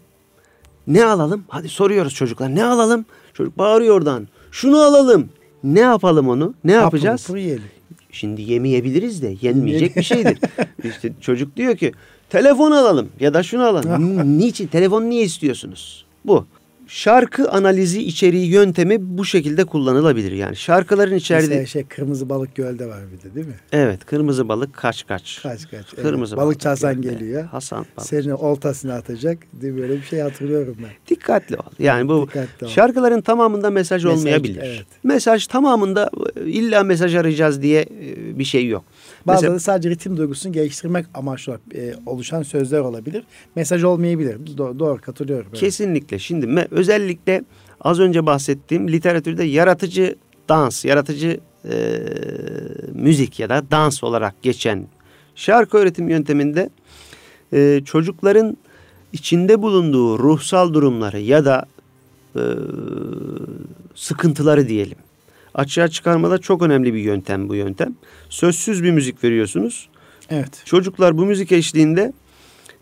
Ne alalım? Hadi soruyoruz çocuklar. Ne alalım? Çocuk bağırıyor oradan. Şunu alalım. Ne yapalım onu? Ne yapacağız? Hapur hapur yiyelim. Şimdi yemeyebiliriz de yenmeyecek bir şeydir. İşte çocuk diyor ki telefon alalım ya da şunu alalım. Niçin? Telefon niye istiyorsunuz? Bu şarkı analizi içeriği yöntemi bu şekilde kullanılabilir. Yani şarkıların içeride... Mesela şey kırmızı balık gölde var bir de değil mi? Evet kırmızı balık kaç kaç. Kaç kaç. Kırmızı evet. balık Hasan geliyor. Hasan balık. Senin oltasını atacak. Mi? Böyle bir şey hatırlıyorum ben. Dikkatli ol. Yani bu şarkıların tamamında mesaj, mesaj olmayabilir. Evet. Mesaj tamamında illa mesaj arayacağız diye e, bir şey yok. Bazıları Mesela, sadece ritim duygusunu geliştirmek amaçlı e, oluşan sözler olabilir. Mesaj olmayabilir. Do- doğru katılıyorum. Evet. Kesinlikle. Şimdi özellikle az önce bahsettiğim literatürde yaratıcı dans, yaratıcı e, müzik ya da dans olarak geçen şarkı öğretim yönteminde e, çocukların içinde bulunduğu ruhsal durumları ya da e, sıkıntıları diyelim açığa çıkarmada çok önemli bir yöntem bu yöntem. Sözsüz bir müzik veriyorsunuz. Evet. Çocuklar bu müzik eşliğinde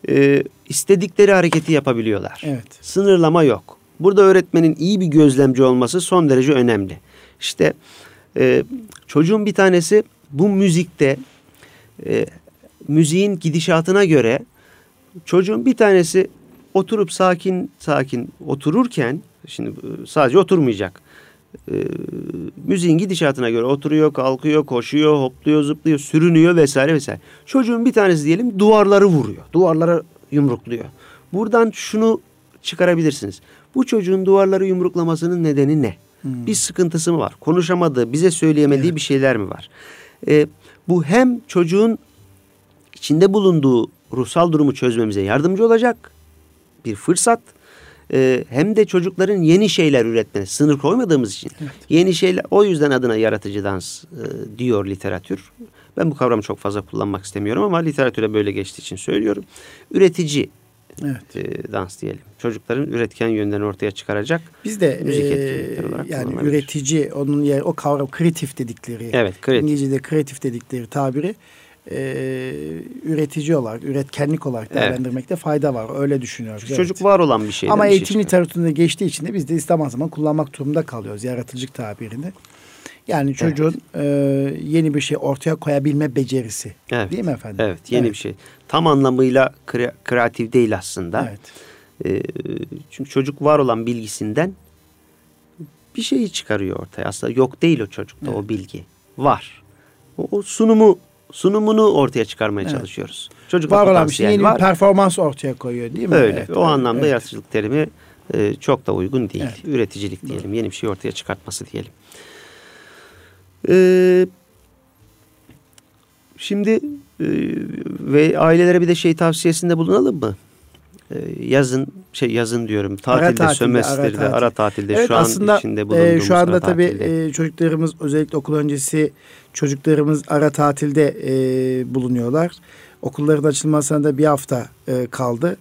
e, istedikleri hareketi yapabiliyorlar. Evet. Sınırlama yok. Burada öğretmenin iyi bir gözlemci olması son derece önemli. İşte e, çocuğun bir tanesi bu müzikte e, müziğin gidişatına göre çocuğun bir tanesi oturup sakin sakin otururken şimdi e, sadece oturmayacak. E, müziğin gidişatına göre oturuyor, kalkıyor, koşuyor, hopluyor, zıplıyor, sürünüyor vesaire vesaire. Çocuğun bir tanesi diyelim duvarları vuruyor. Duvarlara yumrukluyor. Buradan şunu çıkarabilirsiniz. Bu çocuğun duvarları yumruklamasının nedeni ne? Hmm. Bir sıkıntısı mı var? Konuşamadığı, bize söyleyemediği evet. bir şeyler mi var? Ee, bu hem çocuğun içinde bulunduğu ruhsal durumu çözmemize yardımcı olacak bir fırsat. Ee, hem de çocukların yeni şeyler üretmene sınır koymadığımız için evet. yeni şeyler o yüzden adına yaratıcı dans e, diyor literatür. Ben bu kavramı çok fazla kullanmak istemiyorum ama literatüre böyle geçtiği için söylüyorum. Üretici evet. e, dans diyelim. Çocukların üretken yönlerini ortaya çıkaracak. Biz de müzik e, olarak yani üretici onun yer o kavram kreatif dedikleri. Evet, kreatif. İngilizce'de kreatif dedikleri tabiri e, üretici olarak, üretkenlik olarak değerlendirmekte evet. fayda var. Öyle düşünüyoruz. Çocuk evet. var olan bir şey. Ama eğitim şey literatüründe geçtiği için de biz de zaman zaman kullanmak durumunda kalıyoruz yaratıcılık tabirini. Yani çocuğun evet. e, yeni bir şey ortaya koyabilme becerisi. Evet. Değil mi efendim? Evet, yeni evet. bir şey. Tam anlamıyla kre, kreatif değil aslında. Evet. E, çünkü çocuk var olan bilgisinden bir şeyi çıkarıyor ortaya. Aslında yok değil o çocukta evet. o bilgi. Var. O, o sunumu sunumunu ortaya çıkarmaya evet. çalışıyoruz. Çocuk var olan bir şey yeni var. bir performans ortaya koyuyor değil mi? Öyle. Evet, o anlamda evet. yaratıcılık terimi e, çok da uygun değil. Evet. Üreticilik diyelim. Doğru. Yeni bir şey ortaya çıkartması diyelim. Ee, şimdi e, ve ailelere bir de şey tavsiyesinde bulunalım mı? Ee, yazın şey yazın diyorum tatilde, ara tatilde sömestrde, ara, tatil. ara tatilde evet, şu aslında, an içinde bulunduğumuz e, şu anda tabii e, çocuklarımız özellikle okul öncesi çocuklarımız ara tatilde e, bulunuyorlar. Okulların açılmasına da bir hafta e, kaldı.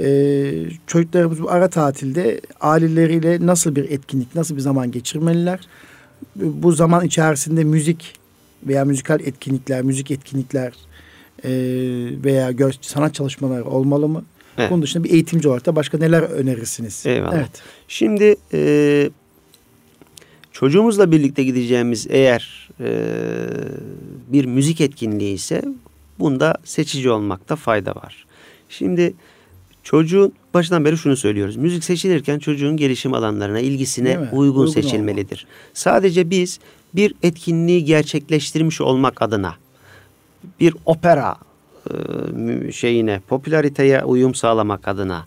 E, çocuklarımız bu ara tatilde aileleriyle nasıl bir etkinlik, nasıl bir zaman geçirmeliler? Bu zaman içerisinde müzik veya müzikal etkinlikler, müzik etkinlikler e, veya sanat çalışmaları olmalı mı? Evet. Bunun dışında bir eğitimci olarak da başka neler önerirsiniz? Eyvallah. Evet. Şimdi e, çocuğumuzla birlikte gideceğimiz eğer e, bir müzik etkinliği ise bunda seçici olmakta fayda var. Şimdi çocuğun başından beri şunu söylüyoruz. Müzik seçilirken çocuğun gelişim alanlarına, ilgisine uygun, uygun seçilmelidir. Olmalı. Sadece biz bir etkinliği gerçekleştirmiş olmak adına bir opera şeyine, popülariteye uyum sağlamak adına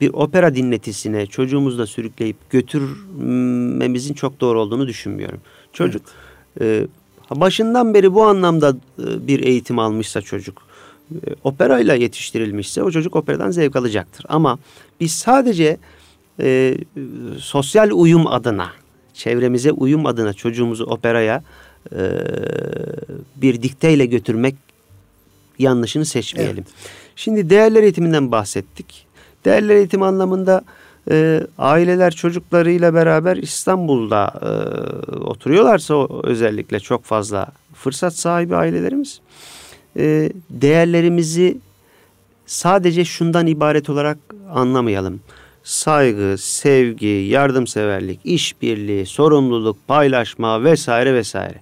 bir opera dinletisine çocuğumuzla sürükleyip götürmemizin çok doğru olduğunu düşünmüyorum. Çocuk evet. e, başından beri bu anlamda e, bir eğitim almışsa çocuk e, operayla yetiştirilmişse o çocuk operadan zevk alacaktır. Ama biz sadece e, sosyal uyum adına, çevremize uyum adına çocuğumuzu operaya e, bir dikteyle götürmek yanlışını seçmeyelim. Evet. Şimdi değerler eğitiminden bahsettik. Değerler eğitimi anlamında e, aileler çocuklarıyla beraber İstanbul'da e, oturuyorlarsa o, özellikle çok fazla fırsat sahibi ailelerimiz e, değerlerimizi sadece şundan ibaret olarak anlamayalım. Saygı, sevgi, yardımseverlik, işbirliği, sorumluluk, paylaşma vesaire vesaire.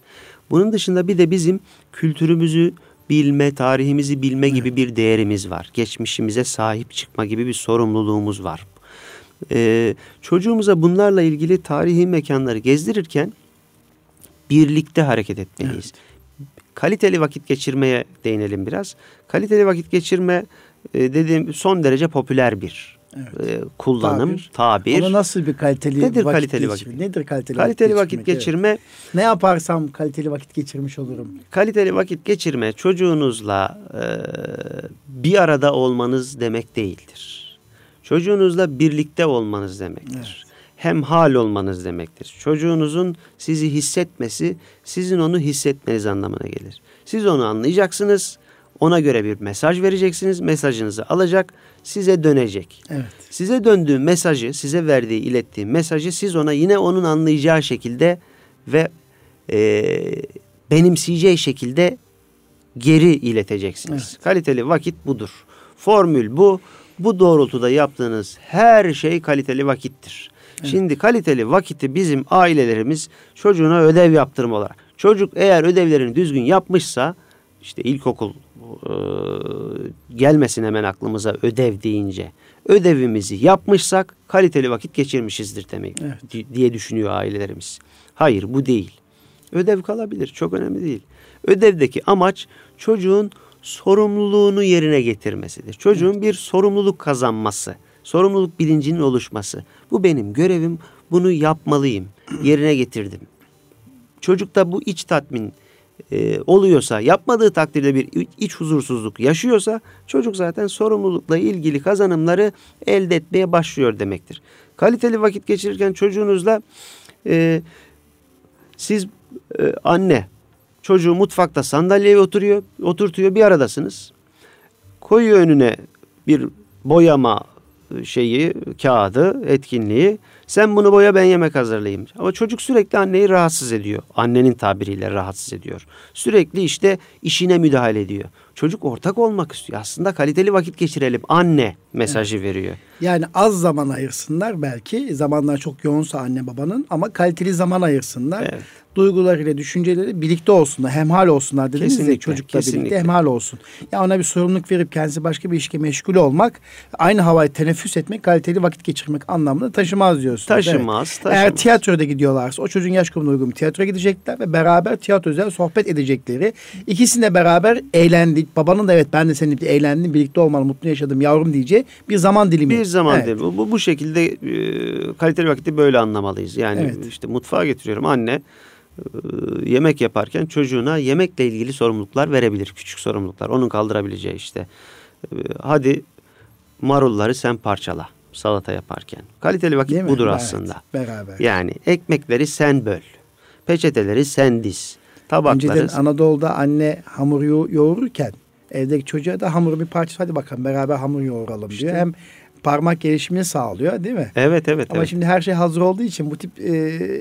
Bunun dışında bir de bizim kültürümüzü bilme, tarihimizi bilme gibi bir değerimiz var. Geçmişimize sahip çıkma gibi bir sorumluluğumuz var. Ee, çocuğumuza bunlarla ilgili tarihi mekanları gezdirirken birlikte hareket etmeliyiz. Evet. Kaliteli vakit geçirmeye değinelim biraz. Kaliteli vakit geçirme e, dediğim son derece popüler bir evet. e, kullanım, tabir. tabir. Ama nasıl bir kaliteli Nedir vakit kaliteli vakit? Geçirme? Nedir kaliteli, kaliteli vakit, vakit geçirme? Evet. Ne yaparsam kaliteli vakit geçirmiş olurum. Kaliteli vakit geçirme çocuğunuzla e, bir arada olmanız demek değildir. Çocuğunuzla birlikte olmanız demektir. Evet. Hem hal olmanız demektir. Çocuğunuzun sizi hissetmesi, sizin onu hissetmeniz anlamına gelir. Siz onu anlayacaksınız ona göre bir mesaj vereceksiniz. Mesajınızı alacak, size dönecek. Evet. Size döndüğü mesajı, size verdiği, ilettiği mesajı siz ona yine onun anlayacağı şekilde ve e, benimseyeceği şekilde geri ileteceksiniz. Evet. Kaliteli vakit budur. Formül bu. Bu doğrultuda yaptığınız her şey kaliteli vakittir. Evet. Şimdi kaliteli vakiti bizim ailelerimiz çocuğuna ödev yaptırma olarak. Çocuk eğer ödevlerini düzgün yapmışsa işte ilkokul e, gelmesin hemen aklımıza ödev deyince. Ödevimizi yapmışsak kaliteli vakit geçirmişizdir demek evet. diye düşünüyor ailelerimiz. Hayır bu değil. Ödev kalabilir çok önemli değil. Ödevdeki amaç çocuğun sorumluluğunu yerine getirmesidir. Çocuğun evet. bir sorumluluk kazanması, sorumluluk bilincinin oluşması. Bu benim görevim, bunu yapmalıyım, yerine getirdim. Çocukta bu iç tatmin e, oluyorsa, yapmadığı takdirde bir iç huzursuzluk yaşıyorsa çocuk zaten sorumlulukla ilgili kazanımları elde etmeye başlıyor demektir. Kaliteli vakit geçirirken çocuğunuzla e, siz e, anne çocuğu mutfakta sandalyeye oturuyor, oturtuyor bir aradasınız. Koyuyor önüne bir boyama şeyi, kağıdı, etkinliği. Sen bunu boya ben yemek hazırlayayım. Ama çocuk sürekli anneyi rahatsız ediyor. Annenin tabiriyle rahatsız ediyor. Sürekli işte işine müdahale ediyor. Çocuk ortak olmak istiyor. Aslında kaliteli vakit geçirelim. Anne mesajı evet. veriyor. Yani az zaman ayırsınlar belki. Zamanlar çok yoğunsa anne babanın ama kaliteli zaman ayırsınlar. Evet duygularıyla, düşünceleri birlikte olsunlar, hemhal olsunlar dediniz kesinlikle, ya çocukla kesinlikle. birlikte hemhal olsun. Ya ona bir sorumluluk verip kendisi başka bir işe meşgul olmak, aynı havayı teneffüs etmek, kaliteli vakit geçirmek anlamında taşımaz diyorsunuz. Taşımaz, evet. taşımaz. Eğer tiyatroda gidiyorlarsa o çocuğun yaş grubuna uygun tiyatroya gidecekler ve beraber tiyatro özel sohbet edecekleri. İkisinde beraber eğlendik. Babanın da evet ben de seninle eğlendim, birlikte olmalı, mutlu yaşadım yavrum diyeceği bir zaman dilimi. Bir zaman evet. dilimi. Bu, bu şekilde e, kaliteli vakiti böyle anlamalıyız. Yani evet. işte mutfağa getiriyorum anne ee, yemek yaparken çocuğuna yemekle ilgili sorumluluklar verebilir. Küçük sorumluluklar. Onun kaldırabileceği işte. Ee, hadi marulları sen parçala salata yaparken. Kaliteli vakit Değil budur mi? aslında. Evet, beraber. Yani ekmekleri sen böl. Peçeteleri sen diz. Tabakları... Önceden Anadolu'da anne hamur yo yoğururken evdeki çocuğa da hamuru bir parça hadi bakalım beraber hamur yoğuralım işte. diyor. Hem parmak gelişimini sağlıyor değil mi? Evet evet. Ama evet. şimdi her şey hazır olduğu için bu tip e,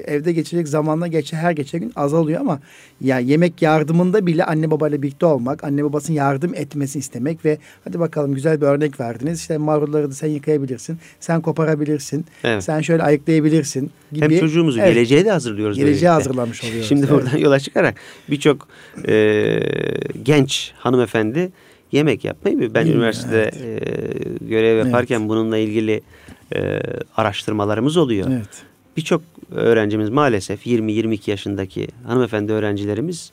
evde geçecek zamanla geçe her geçen gün azalıyor ama ya yemek yardımında bile anne babayla birlikte olmak, anne babasının yardım etmesini istemek ve hadi bakalım güzel bir örnek verdiniz. İşte marulları da sen yıkayabilirsin, sen koparabilirsin, evet. sen şöyle ayıklayabilirsin gibi. Hem çocuğumuzu evet. geleceğe de hazırlıyoruz. Geleceğe hazırlamış oluyoruz. Şimdi evet. buradan yola çıkarak birçok e, genç hanımefendi yemek yapmayı mı? Ben üniversitede evet. e, görev yaparken evet. bununla ilgili e, araştırmalarımız oluyor. Evet. Birçok öğrencimiz maalesef 20-22 yaşındaki hanımefendi öğrencilerimiz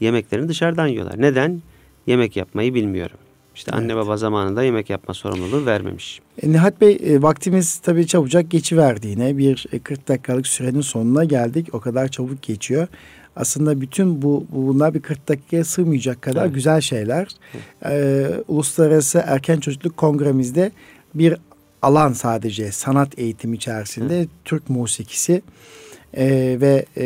yemeklerini dışarıdan yiyorlar. Neden? Yemek yapmayı bilmiyorum. İşte evet. anne baba zamanında yemek yapma sorumluluğu vermemiş. E, Nihat Bey e, vaktimiz tabii çabucak geçiverdi yine. Bir e, 40 dakikalık sürenin sonuna geldik. O kadar çabuk geçiyor aslında bütün bu bunlar bir 40 dakikaya sığmayacak kadar evet. güzel şeyler. Ee, Uluslararası Erken Çocukluk Kongremizde bir alan sadece sanat eğitimi içerisinde evet. Türk musikisi e, ve e,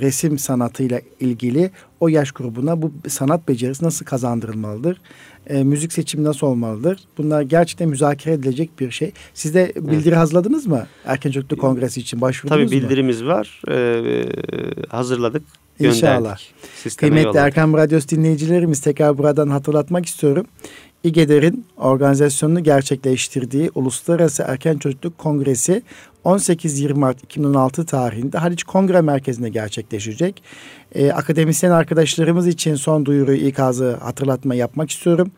resim sanatıyla ilgili o yaş grubuna bu sanat becerisi nasıl kazandırılmalıdır? E, müzik seçimi nasıl olmalıdır? Bunlar gerçekten müzakere edilecek bir şey. Siz de bildiri evet. hazırladınız mı? Erken Çocukluk Kongresi için başvurdunuz Tabii mu? bildirimiz var. Ee, hazırladık. İnşallah. Kıymetli yolladık. Erkam Radyosu dinleyicilerimiz tekrar buradan hatırlatmak istiyorum. İGEDER'in organizasyonunu gerçekleştirdiği Uluslararası Erken Çocukluk Kongresi 18-20 Mart 2016 tarihinde Haliç Kongre Merkezi'nde gerçekleşecek. Ee, akademisyen arkadaşlarımız için son duyuruyu ikazı hatırlatma yapmak istiyorum.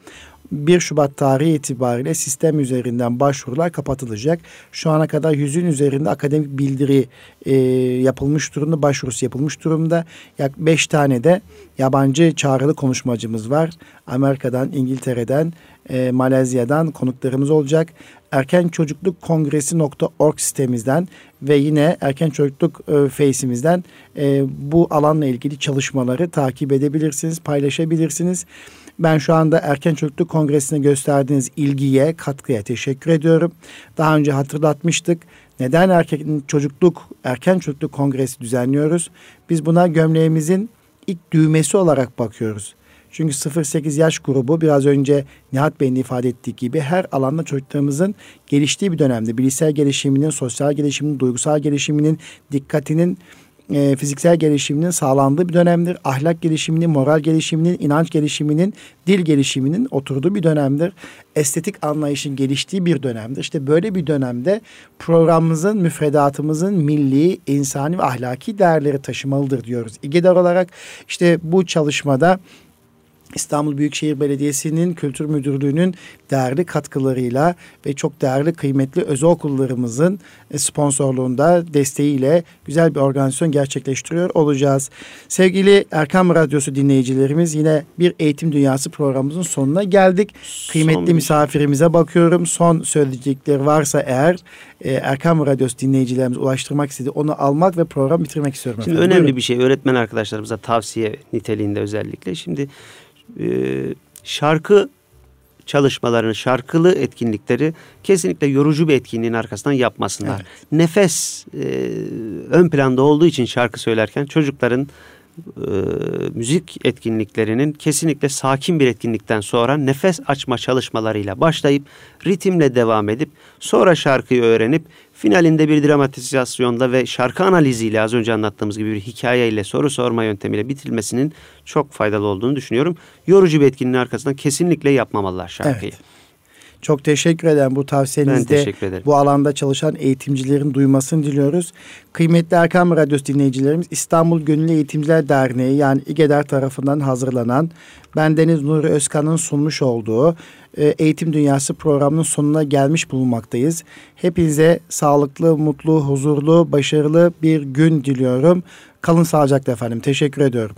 1 Şubat tarihi itibariyle sistem üzerinden başvurular kapatılacak. Şu ana kadar yüzün üzerinde akademik bildiri e, yapılmış durumda, başvurusu yapılmış durumda. Yak 5 tane de yabancı çağrılı konuşmacımız var. Amerika'dan, İngiltere'den, e, Malezya'dan konuklarımız olacak. Erken Çocukluk Kongresi.org sitemizden ve yine Erken Çocukluk e, Face'imizden e, bu alanla ilgili çalışmaları takip edebilirsiniz, paylaşabilirsiniz. Ben şu anda Erken Çocukluk Kongresi'ne gösterdiğiniz ilgiye, katkıya teşekkür ediyorum. Daha önce hatırlatmıştık. Neden erken çocukluk, erken çocukluk kongresi düzenliyoruz? Biz buna gömleğimizin ilk düğmesi olarak bakıyoruz. Çünkü 0-8 yaş grubu biraz önce Nihat Bey'in ifade ettiği gibi her alanda çocuklarımızın geliştiği bir dönemde bilişsel gelişiminin, sosyal gelişiminin, duygusal gelişiminin, dikkatinin e, fiziksel gelişiminin sağlandığı bir dönemdir. Ahlak gelişiminin, moral gelişiminin, inanç gelişiminin, dil gelişiminin oturduğu bir dönemdir. Estetik anlayışın geliştiği bir dönemdir. İşte böyle bir dönemde programımızın, müfredatımızın milli, insani ve ahlaki değerleri taşımalıdır diyoruz. İGEDAR olarak işte bu çalışmada İstanbul Büyükşehir Belediyesi'nin Kültür Müdürlüğü'nün değerli katkılarıyla ve çok değerli kıymetli özel okullarımızın e, sponsorluğunda desteğiyle güzel bir organizasyon gerçekleştiriyor olacağız. Sevgili Erkam Radyosu dinleyicilerimiz yine bir Eğitim Dünyası programımızın sonuna geldik. Kıymetli Son misafirimize bakıyorum. Son söyleyecekleri varsa eğer e, Erkam Radyosu dinleyicilerimiz ulaştırmak istedi onu almak ve program bitirmek istiyorum. Şimdi efendim. önemli Buyurun. bir şey öğretmen arkadaşlarımıza tavsiye niteliğinde özellikle. Şimdi e, şarkı çalışmalarını, şarkılı etkinlikleri kesinlikle yorucu bir etkinliğin arkasından yapmasınlar. Evet. Nefes e, ön planda olduğu için şarkı söylerken çocukların e, müzik etkinliklerinin kesinlikle sakin bir etkinlikten sonra nefes açma çalışmalarıyla başlayıp ritimle devam edip sonra şarkıyı öğrenip finalinde bir dramatizasyonda ve şarkı analiziyle az önce anlattığımız gibi bir hikayeyle soru sorma yöntemiyle bitirilmesinin çok faydalı olduğunu düşünüyorum. Yorucu bir etkinliğin arkasından kesinlikle yapmamalılar şarkıyı. Evet. Çok teşekkür ederim bu tavsiyenizde. Bu alanda çalışan eğitimcilerin duymasını diliyoruz. Kıymetli Erkam Radyosu dinleyicilerimiz İstanbul Gönüllü Eğitimciler Derneği yani İGEDER tarafından hazırlanan ben Deniz Nuri Özkan'ın sunmuş olduğu e, Eğitim Dünyası programının sonuna gelmiş bulunmaktayız. Hepinize sağlıklı, mutlu, huzurlu, başarılı bir gün diliyorum. Kalın sağlıcakla efendim. Teşekkür ediyorum.